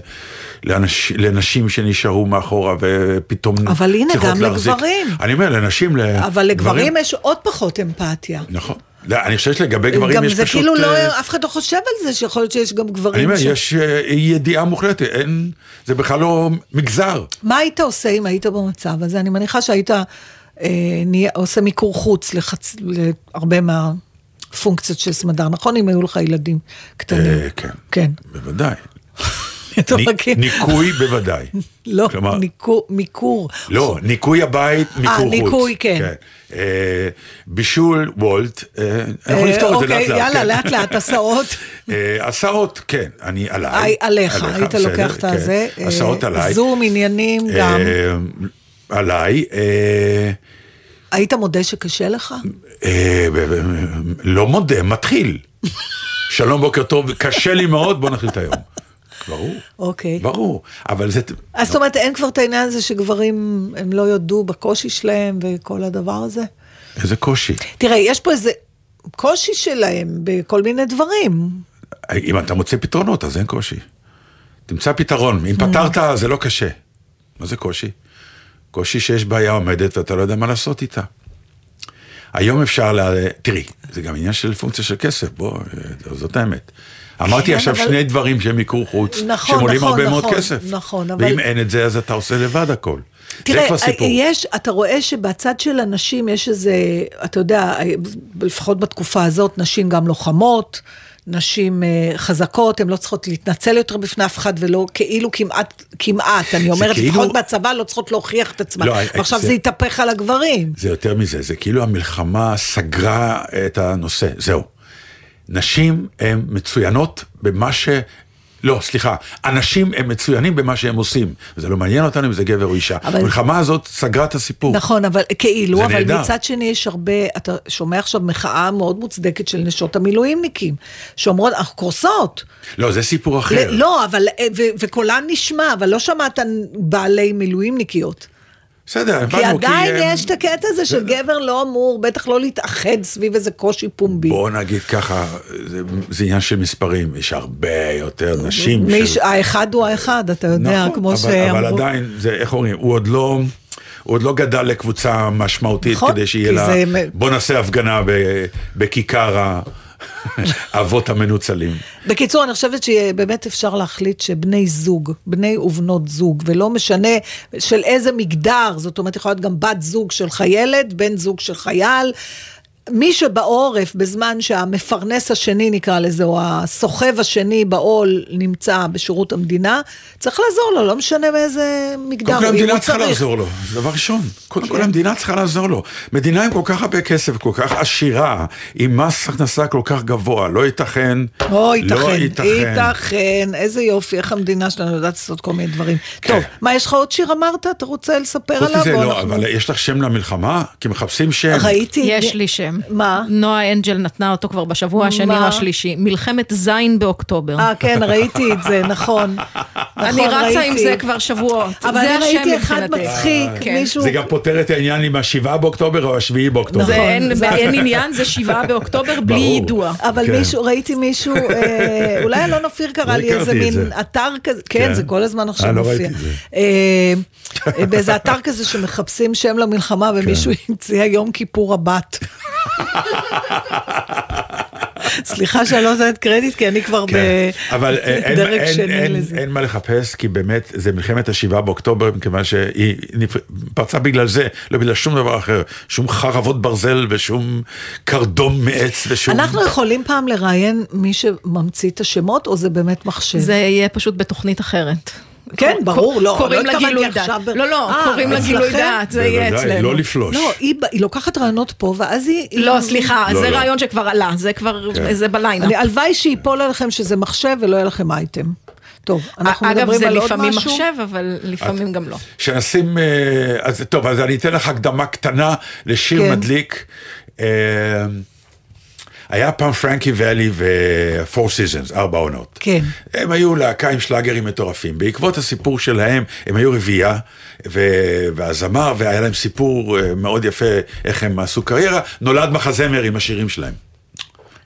[SPEAKER 3] לאנש- לנשים שנשארו מאחורה ופתאום
[SPEAKER 2] אבל הנה,
[SPEAKER 3] צריכות
[SPEAKER 2] גם
[SPEAKER 3] להחזיק.
[SPEAKER 2] לגברים.
[SPEAKER 3] אני אומר, לנשים,
[SPEAKER 2] אבל לגברים יש עוד פחות אמפתיה.
[SPEAKER 3] נכון. לא, אני חושב שלגבי גברים
[SPEAKER 2] גם
[SPEAKER 3] יש
[SPEAKER 2] זה
[SPEAKER 3] פשוט...
[SPEAKER 2] כאילו לא,
[SPEAKER 3] אה,
[SPEAKER 2] אף אחד לא חושב על זה, שיכול להיות שיש גם
[SPEAKER 3] אני
[SPEAKER 2] גברים
[SPEAKER 3] אומר,
[SPEAKER 2] ש...
[SPEAKER 3] יש אה, ידיעה מוחלטת, אין, זה בכלל לא מגזר.
[SPEAKER 2] מה היית עושה אם היית במצב הזה? אני מניחה שהיית אה, נהיה, עושה מיקור חוץ לחצ... להרבה מהפונקציות של סמדר, נכון? אם היו לך ילדים קטנים.
[SPEAKER 3] אה, כן.
[SPEAKER 2] כן.
[SPEAKER 3] בוודאי.
[SPEAKER 2] אתה מכיר?
[SPEAKER 3] ניקוי בוודאי.
[SPEAKER 2] לא,
[SPEAKER 3] כלומר-
[SPEAKER 2] ניקור, מיקור.
[SPEAKER 3] לא, ניקוי הבית, מיקור חוץ.
[SPEAKER 2] ניקוי, כן.
[SPEAKER 3] אה, בישול, וולט, אה, אנחנו
[SPEAKER 2] אה,
[SPEAKER 3] נפתור את זה
[SPEAKER 2] אוקיי,
[SPEAKER 3] לאט לאט.
[SPEAKER 2] יאללה,
[SPEAKER 3] כן.
[SPEAKER 2] לאט לאט, הסעות.
[SPEAKER 3] אה, הסעות, כן, אני עליי.
[SPEAKER 2] עליך, היית לוקח את
[SPEAKER 3] כן.
[SPEAKER 2] הזה.
[SPEAKER 3] הסעות
[SPEAKER 2] אה,
[SPEAKER 3] עליי.
[SPEAKER 2] זום, עניינים גם.
[SPEAKER 3] אה, עליי. אה,
[SPEAKER 2] היית מודה שקשה לך?
[SPEAKER 3] אה, לא מודה, מתחיל. שלום, בוקר טוב, קשה לי מאוד, בוא נתחיל את היום. ברור,
[SPEAKER 2] אוקיי.
[SPEAKER 3] ברור, אבל זה...
[SPEAKER 2] אז זאת אומרת, אין כבר את העניין הזה שגברים, הם לא יודו בקושי שלהם וכל הדבר הזה?
[SPEAKER 3] איזה קושי.
[SPEAKER 2] תראה, יש פה איזה קושי שלהם בכל מיני דברים.
[SPEAKER 3] אם אתה מוצא פתרונות, אז אין קושי. תמצא פתרון. אם פתרת, זה לא קשה. מה זה קושי? קושי שיש בעיה עומדת ואתה לא יודע מה לעשות איתה. היום אפשר ל... תראי, זה גם עניין של פונקציה של כסף, בוא, זאת האמת. אמרתי
[SPEAKER 2] כן,
[SPEAKER 3] עכשיו
[SPEAKER 2] אבל-
[SPEAKER 3] שני דברים שהם מיקור חוץ,
[SPEAKER 2] נכון,
[SPEAKER 3] שהם עולים
[SPEAKER 2] נכון,
[SPEAKER 3] הרבה מאוד
[SPEAKER 2] נכון,
[SPEAKER 3] כסף.
[SPEAKER 2] נכון, אבל-
[SPEAKER 3] ואם אין את זה, אז אתה עושה לבד הכל. זה
[SPEAKER 2] תראה,
[SPEAKER 3] כבר סיפור.
[SPEAKER 2] יש, אתה רואה שבצד של הנשים יש איזה, אתה יודע, לפחות בתקופה הזאת, נשים גם לוחמות, נשים אה, חזקות, הן לא צריכות להתנצל יותר בפני אף אחד, ולא כאילו כמעט, כמעט, אני אומרת,
[SPEAKER 3] כאילו-
[SPEAKER 2] לפחות בצבא לא צריכות להוכיח את עצמן.
[SPEAKER 3] לא,
[SPEAKER 2] ועכשיו
[SPEAKER 3] זה-
[SPEAKER 2] זה יתהפך על הגברים.
[SPEAKER 3] זה יותר מזה, זה כאילו המלחמה סגרה את הנושא, זהו. נשים הן מצוינות במה ש... לא, סליחה, אנשים הם מצוינים במה שהם עושים. וזה לא מעניין אותנו אם זה גבר או אישה.
[SPEAKER 2] אבל-
[SPEAKER 3] המלחמה הזאת סגרה את הסיפור.
[SPEAKER 2] נכון, אבל כאילו,
[SPEAKER 3] זה
[SPEAKER 2] אבל
[SPEAKER 3] נהדר.
[SPEAKER 2] מצד שני יש הרבה, אתה שומע עכשיו מחאה מאוד מוצדקת של נשות המילואימניקים, שאומרות, אנחנו קורסות.
[SPEAKER 3] לא, זה סיפור אחר.
[SPEAKER 2] ל- לא, אבל, ו- וקולן נשמע, אבל לא שמעת בעלי מילואימניקיות.
[SPEAKER 3] בסדר,
[SPEAKER 2] כי
[SPEAKER 3] הבנו,
[SPEAKER 2] עדיין
[SPEAKER 3] הם-
[SPEAKER 2] יש את הקטע הזה של גבר לא אמור, בטח לא להתאחד סביב איזה קושי פומבי.
[SPEAKER 3] בוא נגיד ככה, זה, זה עניין של מספרים, יש הרבה יותר נשים.
[SPEAKER 2] מיש,
[SPEAKER 3] של-
[SPEAKER 2] האחד הוא האחד, אתה יודע,
[SPEAKER 3] נכון,
[SPEAKER 2] כמו
[SPEAKER 3] אבל,
[SPEAKER 2] שאמרו.
[SPEAKER 3] אבל עדיין, זה, איך אומרים, הוא עוד לא... הוא עוד לא גדל לקבוצה משמעותית
[SPEAKER 2] נכון,
[SPEAKER 3] כדי שיהיה
[SPEAKER 2] כי
[SPEAKER 3] לה...
[SPEAKER 2] זה-
[SPEAKER 3] בוא נעשה הפגנה ב, בכיכר ה- האבות המנוצלים.
[SPEAKER 2] בקיצור, אני חושבת שבאמת אפשר להחליט שבני זוג, בני ובנות זוג, ולא משנה של איזה מגדר, זאת אומרת, יכולה להיות גם בת זוג של חיילת, בן זוג של חייל. מי שבעורף, בזמן שהמפרנס השני, נקרא לזה, או הסוחב השני בעול נמצא בשירות המדינה, צריך לעזור לו, לא משנה באיזה מגדר.
[SPEAKER 3] קודם כל המדינה צריכה
[SPEAKER 2] צריך.
[SPEAKER 3] לעזור לו, זה דבר ראשון. קודם כל
[SPEAKER 2] כן.
[SPEAKER 3] המדינה צריכה לעזור לו. מדינה עם כל כך הרבה כסף, כל כך עשירה, עם מס הכנסה כל כך גבוה, לא ייתכן,
[SPEAKER 2] או,
[SPEAKER 3] לא
[SPEAKER 2] ייתכן,
[SPEAKER 3] ייתכן.
[SPEAKER 2] ייתכן, איזה יופי, איך המדינה שלנו יודעת לעשות כל מיני דברים.
[SPEAKER 3] כן.
[SPEAKER 2] טוב, מה, יש לך עוד שיר אמרת? אתה רוצה לספר
[SPEAKER 3] חוץ
[SPEAKER 2] עליו?
[SPEAKER 3] מזה
[SPEAKER 2] או
[SPEAKER 3] לא,
[SPEAKER 2] אנחנו-
[SPEAKER 3] אבל יש לך שם למלחמה? כי מחפשים שם.
[SPEAKER 2] ראיתי...
[SPEAKER 6] יש לי שם.
[SPEAKER 2] מה?
[SPEAKER 6] נועה אנג'ל נתנה אותו כבר בשבוע השני? או השלישי. מלחמת זין באוקטובר.
[SPEAKER 2] אה, כן, ראיתי את זה, נכון.
[SPEAKER 6] אני
[SPEAKER 2] נכון,
[SPEAKER 6] רצה עם. זה כבר שבועות.
[SPEAKER 2] אבל אני ראיתי אחד. מצחיק,
[SPEAKER 6] כן.
[SPEAKER 2] מישהו...
[SPEAKER 3] זה גם פותר את העניין עם השבעה באוקטובר או השביעי באוקטובר.
[SPEAKER 6] זה
[SPEAKER 2] נכון,
[SPEAKER 6] אין
[SPEAKER 2] זה-
[SPEAKER 6] אין עניין, זה שבעה באוקטובר בלי. יידוע.
[SPEAKER 2] אבל
[SPEAKER 3] כן.
[SPEAKER 2] מישהו, ראיתי מישהו, אה, אולי אלון אופיר קרא לי איזה מין. אתר כזה, כן,
[SPEAKER 3] כן.
[SPEAKER 2] זה כל הזמן
[SPEAKER 3] אה,
[SPEAKER 2] עכשיו
[SPEAKER 3] לא
[SPEAKER 2] מופיע. אה, באיזה אתר כזה שמחפשים שם למלחמה, ומישהו. המציא יום כיפור הבת. סליחה שאני לא נותנת קרדיט, כי אני כבר
[SPEAKER 3] כן. אה,
[SPEAKER 2] בדרג
[SPEAKER 3] אין-
[SPEAKER 2] שני
[SPEAKER 3] אין-
[SPEAKER 2] לזה.
[SPEAKER 3] אין מה לחפש, כי באמת זה מלחמת השבעה באוקטובר, מכיוון שהיא נפ- פרצה בגלל זה, לא בגלל שום דבר אחר. שום חרבות ברזל ושום קרדום מעץ ושום...
[SPEAKER 2] אנחנו יכולים פעם לראיין מי שממציא את השמות, או זה באמת מחשב?
[SPEAKER 6] זה יהיה פשוט בתוכנית אחרת.
[SPEAKER 2] כן, ברור, לא,
[SPEAKER 6] קוראים
[SPEAKER 2] לא
[SPEAKER 6] לה
[SPEAKER 2] התכוונתי
[SPEAKER 6] גילוי דעת. לא, לא,
[SPEAKER 2] אה,
[SPEAKER 6] קוראים לה? גילוי דעת, זה יהיה
[SPEAKER 3] בוודאי,
[SPEAKER 6] אצלנו.
[SPEAKER 3] לא לפלוש.
[SPEAKER 2] לא, היא, לוקחת רעיונות פה, ואז היא...
[SPEAKER 6] לא,
[SPEAKER 2] היא-
[SPEAKER 6] סליחה,
[SPEAKER 3] לא,
[SPEAKER 6] זה
[SPEAKER 3] לא.
[SPEAKER 6] רעיון שכבר עלה, זה כבר,
[SPEAKER 3] כן.
[SPEAKER 6] זה בליינאפ.
[SPEAKER 2] אני, הלוואי שייפול עליכם שזה מחשב ולא יהיה לכם אייטם. טוב, אנחנו
[SPEAKER 6] אגב,
[SPEAKER 2] מדברים
[SPEAKER 6] זה
[SPEAKER 2] על עוד
[SPEAKER 6] לפעמים
[SPEAKER 2] משהו.
[SPEAKER 6] מחשב, אבל לפעמים גם לא.
[SPEAKER 3] שנשים, אה, אז טוב, אז אני אתן לך הקדמה קטנה לשיר
[SPEAKER 2] כן.
[SPEAKER 3] מדליק. אה, היה פעם פרנקי ואלי ו-Four Seasons, ארבע עונות.
[SPEAKER 2] כן.
[SPEAKER 3] הם היו להקה עם שלאגרים מטורפים. בעקבות הסיפור שלהם, הם היו רביעייה, ו- והזמר, והיה להם סיפור אה, מאוד יפה איך הם עשו קריירה, נולד מחזמר עם השירים שלהם.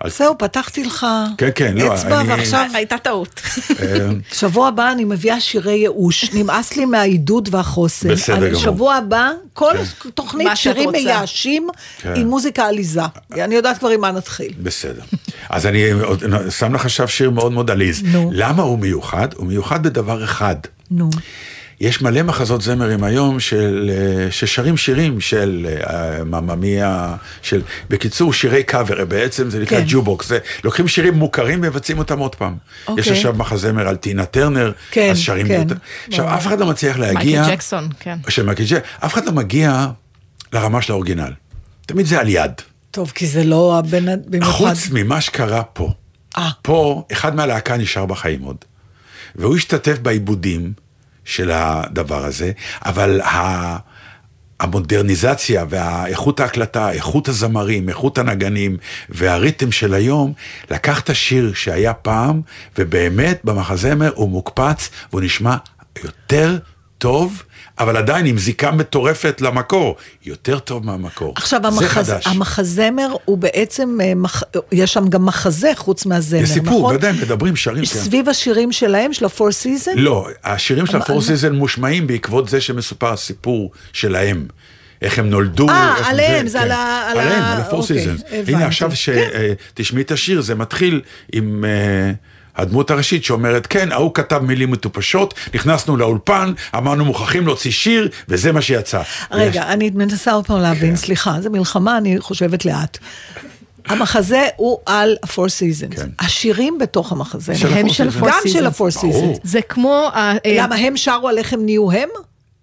[SPEAKER 3] אז-
[SPEAKER 2] זהו, פתחתי לך
[SPEAKER 3] כן, כן, לא,
[SPEAKER 2] אצבע,
[SPEAKER 3] אני-
[SPEAKER 2] ועכשיו,
[SPEAKER 6] הייתה טעות.
[SPEAKER 3] אה,
[SPEAKER 2] שבוע הבא אני מביאה שירי ייאוש. נמאס לי מהעידוד והחוסן.
[SPEAKER 3] בסדר גמור.
[SPEAKER 2] שבוע הבא, כל תוכנית
[SPEAKER 6] מה שאת
[SPEAKER 2] שירים. מייאשים
[SPEAKER 3] כן.
[SPEAKER 2] עם מוזיקה עליזה. אני יודעת כבר עם מה נתחיל.
[SPEAKER 3] בסדר. אז אני שם לך עכשיו שיר מאוד מאוד עליז.
[SPEAKER 2] נו.
[SPEAKER 3] למה הוא מיוחד? הוא מיוחד בדבר אחד.
[SPEAKER 2] נו.
[SPEAKER 3] יש מלא מחזות זמרים היום של, אה, ששרים שירים של אה, מממיה, של, בקיצור שירי קאבר, בעצם זה נקרא
[SPEAKER 2] כן.
[SPEAKER 3] jukebox, זה, לוקחים שירים מוכרים ומבצעים אותם עוד פעם.
[SPEAKER 2] אוקיי.
[SPEAKER 3] יש עכשיו מחזמר על טינה טרנר,
[SPEAKER 2] כן,
[SPEAKER 3] אז שרים
[SPEAKER 2] כן.
[SPEAKER 3] יותר. עכשיו. אף אחד לא מצליח להגיע,
[SPEAKER 6] מייקל ג'קסון, כן.
[SPEAKER 3] של מייקל ג'קסון, אף אחד לא מגיע לרמה של ה original. תמיד זה על יד.
[SPEAKER 2] טוב, כי זה לא הבן... במיוחד.
[SPEAKER 3] חוץ ממה שקרה פה.
[SPEAKER 2] אה.
[SPEAKER 3] פה, אחד מהלהקה נשאר בחיים עוד. והוא השתתף בעיבודים של הדבר הזה, אבל ה... המודרניזציה והאיכות ההקלטה, איכות הזמרים, איכות הנגנים והריתם של היום, לקח את השיר שהיה פעם, ובאמת במחזמר הוא מוקפץ והוא נשמע יותר טוב, אבל עדיין עם זיקה מטורפת למקור, יותר טוב מהמקור.
[SPEAKER 2] עכשיו,
[SPEAKER 3] זה
[SPEAKER 2] המחז... המחזמר הוא בעצם, אה, מח... יש שם גם מחזה חוץ מהזמר,
[SPEAKER 3] יש סיפור,
[SPEAKER 2] נכון?
[SPEAKER 3] ודאי, מדברים, שרים. כן.
[SPEAKER 2] סביב השירים שלהם, של ה-Four Season?
[SPEAKER 3] לא, השירים של
[SPEAKER 2] ה
[SPEAKER 3] Four Season מושמעים בעקבות זה שמסופר הסיפור שלהם. איך הם נולדו.
[SPEAKER 2] אה, עליהם, זה
[SPEAKER 3] כן.
[SPEAKER 2] על ה- על ה-
[SPEAKER 3] עליהם, על ה
[SPEAKER 2] Four
[SPEAKER 3] אוקיי.
[SPEAKER 2] הבנתי.
[SPEAKER 3] הנה עכשיו
[SPEAKER 2] כן.
[SPEAKER 3] שתשמעי את השיר, זה מתחיל עם... אה, הדמות הראשית שאומרת, כן, ההוא כתב מילים מטופשות, נכנסנו לאולפן, אמרנו מוכרחים להוציא שיר, וזה מה שיצא.
[SPEAKER 2] רגע, אני מנסה עוד פעם להבין, סליחה, זה מלחמה, אני חושבת לאט. המחזה הוא על ה-four seasons.
[SPEAKER 3] כן.
[SPEAKER 2] השירים בתוך המחזה.
[SPEAKER 3] של
[SPEAKER 6] הם
[SPEAKER 3] ה-Four
[SPEAKER 6] של
[SPEAKER 3] Seasons.
[SPEAKER 6] ה-Four
[SPEAKER 2] גם של
[SPEAKER 6] Seasons.
[SPEAKER 2] ה-four seasons.
[SPEAKER 6] זה כמו...
[SPEAKER 2] למה הם שרו על איך הם נהיו הם?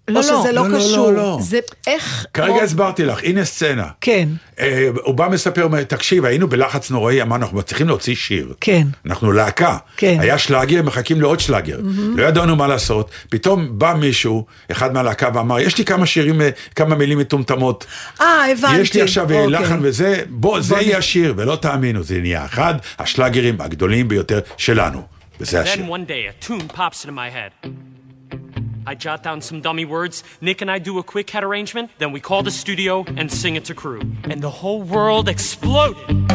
[SPEAKER 6] לא,
[SPEAKER 2] או שזה
[SPEAKER 6] לא.
[SPEAKER 2] לא
[SPEAKER 3] לא, לא,
[SPEAKER 2] קשור?
[SPEAKER 3] לא, לא.
[SPEAKER 6] זה איך...
[SPEAKER 3] כרגע הסברתי לך, הנה סצנה.
[SPEAKER 2] כן.
[SPEAKER 3] אה, הוא בא מספר, תקשיב, היינו בלחץ נוראי, אמרנו, אנחנו צריכים להוציא שיר.
[SPEAKER 2] כן.
[SPEAKER 3] אנחנו להקה.
[SPEAKER 2] כן.
[SPEAKER 3] היה שלאגר, מחכים לעוד שלאגר. לא ידענו מה לעשות. פתאום בא מישהו, אחד מהלהקה, ואמר, יש לי כמה שירים, אה, כמה מילים מטומטמות.
[SPEAKER 2] אה, הבנתי.
[SPEAKER 3] יש לי עכשיו אה,
[SPEAKER 2] אוקיי.
[SPEAKER 3] לחן וזה, בוא, זה יהיה השיר, ולא תאמינו, זה נהיה אחד השלאגרים הגדולים ביותר שלנו. וזה השיר.
[SPEAKER 7] I jot down some dummy words, Nick and I do a quick head arrangement, then we call the studio and sing it to crew. And the whole world exploded.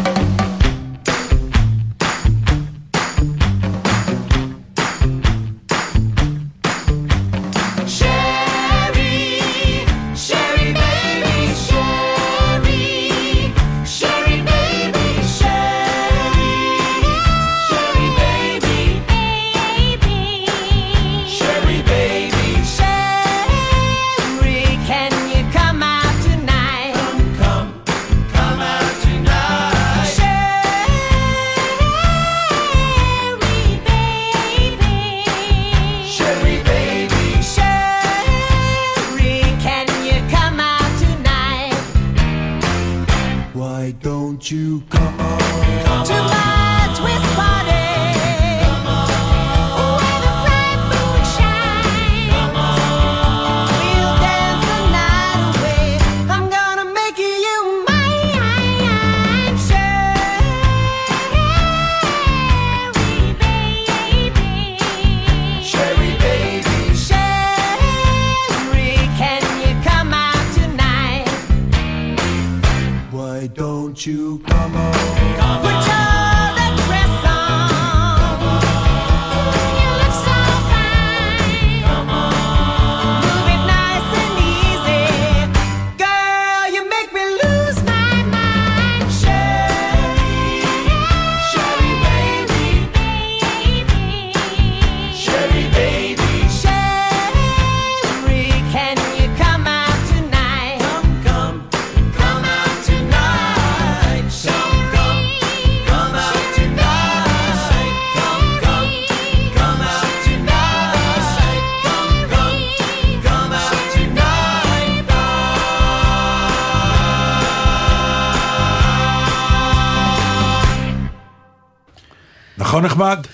[SPEAKER 3] נכון נחמד?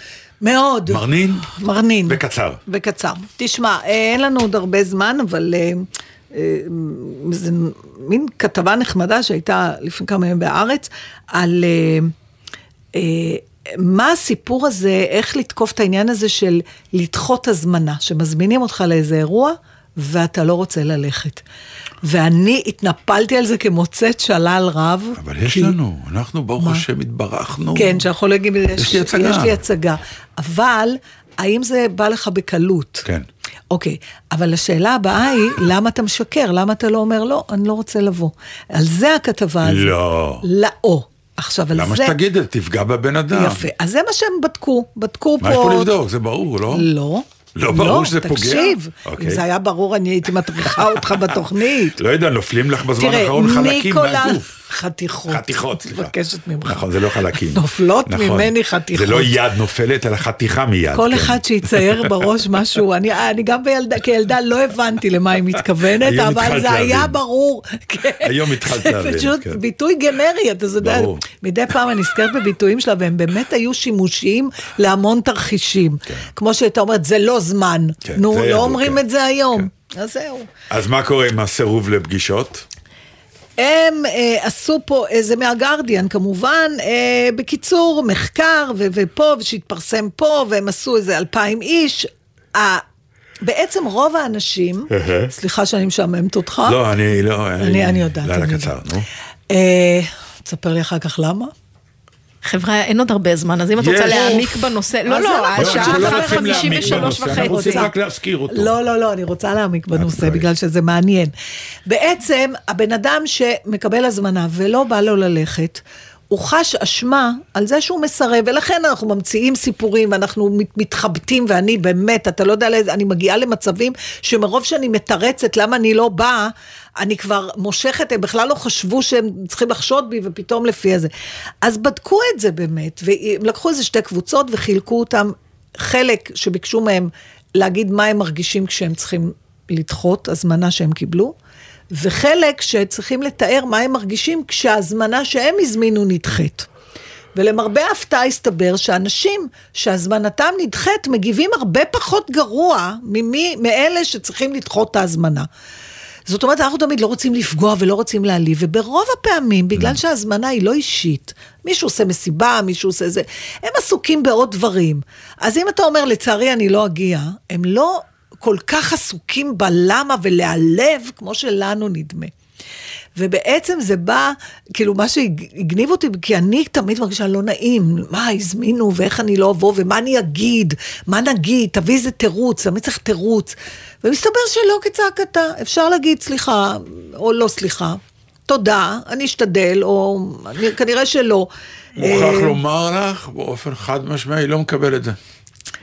[SPEAKER 2] מאוד.
[SPEAKER 3] מרנין?
[SPEAKER 2] מרנין.
[SPEAKER 3] בקצר.
[SPEAKER 2] בקצר. תשמע, אה, אין לנו עוד הרבה זמן, אבל אה, אה, זה מין כתבה נחמדה שהייתה לפני כמה ימים בהארץ, על אה, אה, מה הסיפור הזה, איך לתקוף את העניין הזה של לדחות הזמנה, שמזמינים אותך לאיזה אירוע ואתה לא רוצה ללכת. ואני התנפלתי על זה כמוצאת שלל רב.
[SPEAKER 3] אבל יש
[SPEAKER 2] כי-
[SPEAKER 3] לנו, אנחנו ברוך
[SPEAKER 2] מה?
[SPEAKER 3] השם התברכנו.
[SPEAKER 2] כן, שאנחנו לא יודעים,
[SPEAKER 3] יש לי הצגה.
[SPEAKER 2] יש לי הצגה. אבל, האם זה בא לך בקלות?
[SPEAKER 3] כן.
[SPEAKER 2] אוקיי, אבל השאלה הבאה היא, למה אתה משקר? למה אתה לא אומר, לא, אני לא רוצה לבוא? על זה הכתבה הזאת.
[SPEAKER 3] לא.
[SPEAKER 2] לא. עכשיו, על
[SPEAKER 3] למה
[SPEAKER 2] זה...
[SPEAKER 3] שתגיד את זה? תפגע בבן אדם.
[SPEAKER 2] יפה. אז זה מה שהם בדקו. בדקו פה...
[SPEAKER 3] מה יש פה לבדוק? זה ברור, לא?
[SPEAKER 2] לא.
[SPEAKER 3] לא ברור שזה פוגע?
[SPEAKER 2] תקשיב,
[SPEAKER 3] אוקיי.
[SPEAKER 2] אם זה היה ברור, אני הייתי מטריחה אותך בתוכנית.
[SPEAKER 3] לא יודע, נופלים לך בזמן האחרון חלקים. מהגוף.
[SPEAKER 2] חתיכות.
[SPEAKER 3] חתיכות, סליחה.
[SPEAKER 2] מבקשת ממך.
[SPEAKER 3] נכון, זה לא חלקים.
[SPEAKER 2] נופלות
[SPEAKER 3] נכון.
[SPEAKER 2] ממני חתיכות.
[SPEAKER 3] זה לא יד נופלת, אלא חתיכה מיד.
[SPEAKER 2] כל
[SPEAKER 3] כן.
[SPEAKER 2] אחד שיצייר בראש משהו, אני, אני גם בילדה, כילדה לא הבנתי למה היא מתכוונת, אבל זה היה
[SPEAKER 3] להבין.
[SPEAKER 2] ברור. כן.
[SPEAKER 3] היום התחלת להבין,
[SPEAKER 2] זה פשוט
[SPEAKER 3] כן.
[SPEAKER 2] ביטוי גנרי, אתה יודע. מדי פעם אני נזכרת בביטויים שלה, והם באמת היו שימושיים להמון תרחישים. כמו שהייתה אומרת, זה לא זמן.
[SPEAKER 3] כן,
[SPEAKER 2] נו, לא
[SPEAKER 3] ידוע,
[SPEAKER 2] אומרים
[SPEAKER 3] כן.
[SPEAKER 2] את זה היום. אז זהו.
[SPEAKER 3] אז מה קורה עם הסירוב לפגישות?
[SPEAKER 2] הם אה, עשו פה, אה, זה מהגרדיאן כמובן, אה, בקיצור, מחקר ו- ופה, ושהתפרסם פה, והם עשו איזה אלפיים איש. ה- בעצם רוב האנשים, סליחה שאני משעממת אותך,
[SPEAKER 3] לא, אני לא...
[SPEAKER 2] אני, אני יודעת.
[SPEAKER 3] לילה
[SPEAKER 2] אני
[SPEAKER 3] קצר,
[SPEAKER 2] יודעת.
[SPEAKER 3] נו.
[SPEAKER 2] אה, תספר לי אחר כך למה.
[SPEAKER 6] חבר'ה, אין עוד הרבה זמן, אז אם את. רוצה להעמיק בנושא, לא, לא,
[SPEAKER 2] אנחנו-
[SPEAKER 6] השעה
[SPEAKER 2] לא
[SPEAKER 6] אחת חמישים ושלוש
[SPEAKER 3] בנושא, אנחנו רוצים
[SPEAKER 6] וחצי.
[SPEAKER 3] רק להזכיר אותו.
[SPEAKER 2] לא, לא, לא, אני רוצה להעמיק בנושא. בגלל שזה מעניין. בעצם, הבן אדם שמקבל הזמנה ולא בא לו ללכת, הוא חש אשמה על זה שהוא מסרב, ולכן אנחנו ממציאים סיפורים, ואנחנו מת- מתחבטים, ואני באמת, אתה לא יודע, אני מגיעה למצבים שמרוב שאני מתרצת למה אני לא באה, אני כבר מושכת, הם בכלל לא חשבו שהם צריכים לחשוד בי, ופתאום לפי הזה. אז בדקו את זה באמת, והם לקחו איזה שתי קבוצות וחילקו אותם, חלק שביקשו מהם להגיד מה הם מרגישים כשהם צריכים לדחות הזמנה שהם קיבלו, וחלק שצריכים לתאר מה הם מרגישים כשההזמנה שהם הזמינו נדחית. ולמרבה ההפתעה הסתבר שאנשים שהזמנתם נדחית מגיבים הרבה פחות גרוע ממי, מאלה שצריכים לדחות את ההזמנה. זאת אומרת, אנחנו תמיד לא רוצים לפגוע ולא רוצים להעליב, וברוב הפעמים, בגלל שההזמנה היא לא אישית, מישהו עושה מסיבה, מישהו עושה זה, הם עסוקים בעוד דברים. אז אם אתה אומר, לצערי אני לא אגיע, הם לא כל כך עסוקים בלמה ולהעלב, כמו שלנו נדמה. ובעצם זה בא, כאילו מה שהגניב אותי, כי אני תמיד מרגישה לא נעים, מה הזמינו ואיך אני לא אבוא ומה אני אגיד, מה נגיד, תביא איזה תירוץ, תמיד צריך תירוץ. ומסתבר שלא כצעקתה, אפשר להגיד סליחה, או לא סליחה, תודה, אני אשתדל, או אני, כנראה שלא.
[SPEAKER 3] מוכרח
[SPEAKER 2] אה,
[SPEAKER 3] לומר לך, באופן חד משמעי, לא מקבל את זה.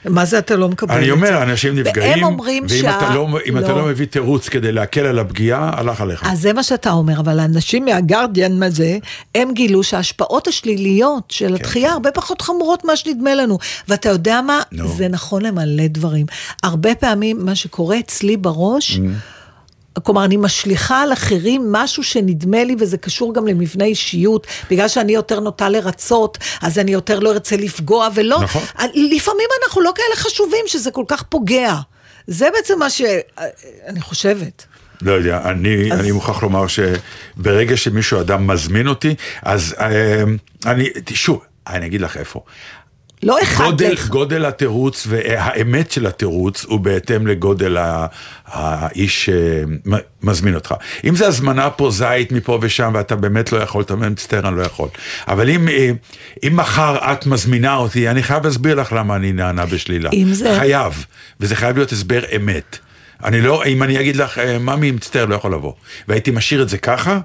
[SPEAKER 2] מה זה אתה לא מקבל את
[SPEAKER 3] אני
[SPEAKER 2] זה?
[SPEAKER 3] אומר, אנשים נפגעים,
[SPEAKER 2] והם אומרים
[SPEAKER 3] ואם
[SPEAKER 2] שה...
[SPEAKER 3] אתה לא- אם אתה לא מביא תירוץ כדי להקל על הפגיעה, הלך עליך.
[SPEAKER 2] אז זה מה שאתה אומר, אבל האנשים מהגרדיאן הזה, הם גילו שההשפעות השליליות של התחייה הרבה פחות חמורות ממה שנדמה לנו. ואתה יודע מה?
[SPEAKER 3] נו.
[SPEAKER 2] זה נכון למלא דברים. הרבה פעמים מה שקורה אצלי בראש, כלומר, אני משליכה על אחרים משהו שנדמה לי, וזה קשור גם למבנה אישיות, בגלל שאני יותר נוטה לרצות, אז אני יותר לא ארצה לפגוע, ולא...
[SPEAKER 3] נכון.
[SPEAKER 2] לפעמים אנחנו לא כאלה חשובים שזה כל כך פוגע. זה בעצם מה שאני חושבת.
[SPEAKER 3] לא יודע, אני,
[SPEAKER 2] אז-
[SPEAKER 3] אני מוכרח לומר שברגע שמישהו אדם מזמין אותי, אז אה, אני, שוב, אני אגיד לך איפה.
[SPEAKER 2] לא אחד
[SPEAKER 3] גודל,
[SPEAKER 2] לך.
[SPEAKER 3] גודל התירוץ והאמת של התירוץ הוא בהתאם לגודל האיש שמזמין אותך. אם זה הזמנה פה זית מפה ושם ואתה באמת לא יכול, אתה אומר, מצטער, אני לא יכול. אבל אם, אה, אם מחר את מזמינה אותי, אני חייב להסביר לך למה אני נענה בשלילה.
[SPEAKER 2] אם זה-
[SPEAKER 3] חייב, וזה חייב להיות הסבר אמת. אני לא, אם אני אגיד לך, אה, ממי, מצטער, לא יכול לבוא. והייתי משאיר את זה ככה,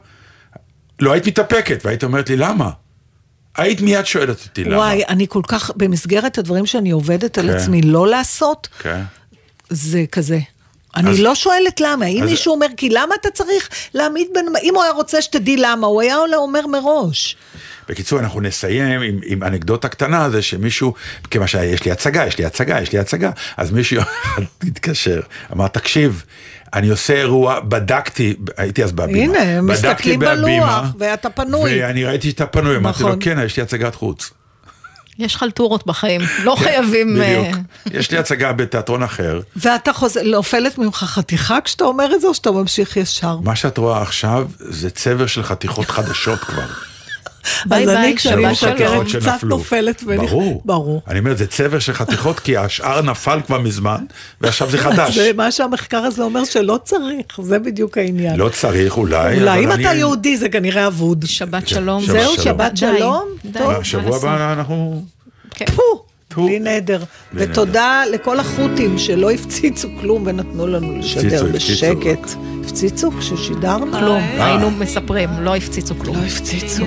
[SPEAKER 3] לא היית מתאפקת, והיית אומרת לי, למה? היית מיד שואלת אותי למה.
[SPEAKER 2] וואי, אני כל כך, במסגרת הדברים שאני עובדת על
[SPEAKER 3] כן.
[SPEAKER 2] עצמי לא לעשות,
[SPEAKER 3] כן.
[SPEAKER 2] זה כזה. אני
[SPEAKER 3] אז-
[SPEAKER 2] לא שואלת למה, אם
[SPEAKER 3] אז-
[SPEAKER 2] מישהו אומר, כי למה אתה צריך להעמיד בין... אם הוא היה רוצה שתדעי למה, הוא היה אומר מראש.
[SPEAKER 3] בקיצור, אנחנו נסיים עם, עם אנקדוטה קטנה, זה שמישהו, כיוון שיש לי הצגה, יש לי הצגה, יש לי הצגה, אז מישהו התקשר, אמר, תקשיב, אני עושה אירוע, בדקתי, הייתי אז בהבימה,
[SPEAKER 2] הנה, מסתכלים בלוח, ואתה פנוי.
[SPEAKER 3] ואני ראיתי שאתה פנוי, אמרתי לו,
[SPEAKER 2] נכון.
[SPEAKER 3] כן, יש לי הצגת חוץ.
[SPEAKER 6] יש חלטורות בחיים, לא חייבים... אה,
[SPEAKER 3] בדיוק. יש לי הצגה בתיאטרון אחר,
[SPEAKER 2] ואתה חוזר, נופלת ממך חתיכה כשאתה אומר את זה, או שאתה ממשיך ישר?
[SPEAKER 3] מה שאת רואה עכשיו זה צבר של חתיכות חדשות כבר.
[SPEAKER 2] אז אני כשאני משקרת. קצת נופלת
[SPEAKER 3] ברור.
[SPEAKER 2] ברור.
[SPEAKER 3] אני אומר, זה צבר של חתיכות, כי השאר נפל כבר מזמן, ועכשיו זה חדש.
[SPEAKER 2] זה מה שהמחקר הזה אומר שלא צריך, זה בדיוק העניין.
[SPEAKER 3] לא צריך אולי,
[SPEAKER 2] אולי, אם אתה יהודי זה כנראה אבוד.
[SPEAKER 6] שבת שלום.
[SPEAKER 2] זהו. שבת שלום?
[SPEAKER 6] לעשות?
[SPEAKER 3] הבא אנחנו...
[SPEAKER 2] בלי נדר. ותודה לכל החות'ים שלא הפציצו כלום ונתנו לנו לשדר. בשקט. הפציצו כששידרנו?
[SPEAKER 6] כלום,
[SPEAKER 3] אה.
[SPEAKER 6] היינו מספרים, לא הפציצו כלום.
[SPEAKER 2] לא הפציצו.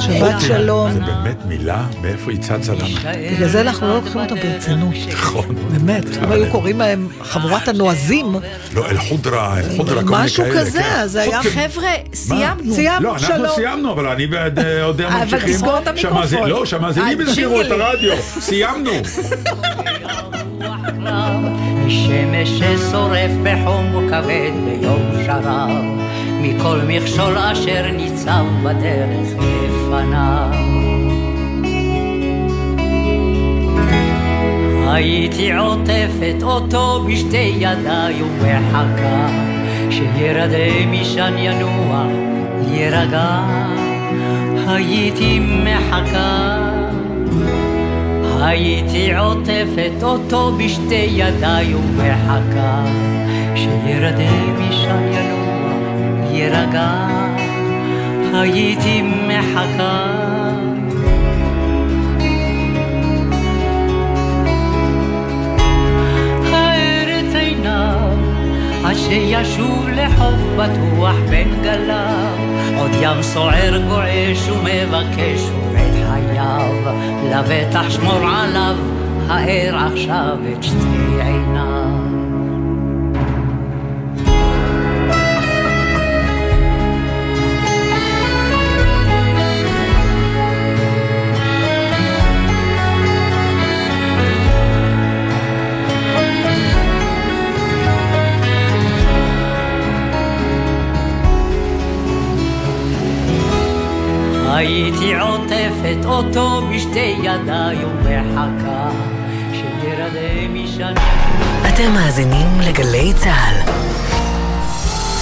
[SPEAKER 2] שבת שלום.
[SPEAKER 3] זה באמת מילה, מאיפה היא צצה לנו?
[SPEAKER 2] בגלל זה אנחנו לא לוקחים אותם ברצינות.
[SPEAKER 3] נכון.
[SPEAKER 2] באמת. אם היו קוראים להם חבורת הנועזים,
[SPEAKER 3] לא, אל-חודרה, אל-חודרה, כל מיני כאלה.
[SPEAKER 2] משהו כזה,
[SPEAKER 3] כן.
[SPEAKER 2] אז זה היה...
[SPEAKER 6] חבר'ה, סיימנו.
[SPEAKER 2] סיימנו,
[SPEAKER 3] לא, אנחנו
[SPEAKER 2] שלום.
[SPEAKER 3] סיימנו, אבל אני ועוד אה, עוד
[SPEAKER 6] אבל
[SPEAKER 3] ממשיכים.
[SPEAKER 6] תסגור את המיקרופון.
[SPEAKER 3] לא, שהמאזינים
[SPEAKER 6] אה,
[SPEAKER 3] יסגרו את. הרדיו. סיימנו.
[SPEAKER 8] משמש ששורף בחום כבד ביום שרב, מכל מכשול אשר ניצב בדרך לפניו. הייתי עוטפת אותו בשתי ידיי ומחכה שירדה משם ינוע, יירגע. הייתי מחכה הייתי עוטפת אותו בשתי ידיי ומחכה שירדה משם ינוע, יירגע. הייתי מחכה האר את עיניו עד שישוב לחוף בטוח בין גליו עוד ים סוער גועש ומבקש ואת חייו, לבטח שמור עליו, האר עכשיו את שתי עיניו. הייתי עוטפת אותו בשתי ידיי ומחכה שירדם משם
[SPEAKER 9] אתם מאזינים לגלי צה"ל.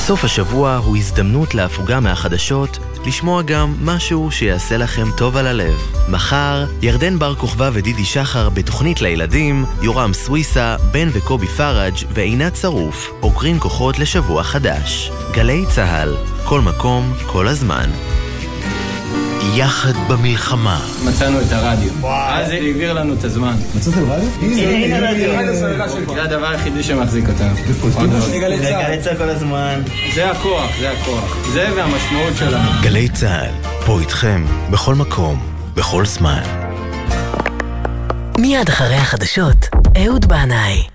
[SPEAKER 10] סוף השבוע הוא הזדמנות להפוגה מהחדשות, לשמוע גם משהו שיעשה לכם טוב על הלב. מחר, ירדן בר כוכבא ודידי שחר בתוכנית לילדים, יורם סוויסה, בן וקובי פראג' ועינת שרוף, עוקרים כוחות לשבוע חדש. גלי צה"ל, כל מקום, כל הזמן. יחד במלחמה.
[SPEAKER 11] מצאנו את הרדיו. אז זה העביר לנו את הזמן. מצאתם רדיו? הנה הרדיו. זה הדבר היחידי שמחזיק אותנו. גלי צה"ל כל הזמן. זה הכוח, זה הכוח. זה והמשמעות שלנו.
[SPEAKER 10] גלי צה"ל, פה איתכם, בכל מקום, בכל זמן.
[SPEAKER 9] מיד אחרי החדשות, אהוד בנאי.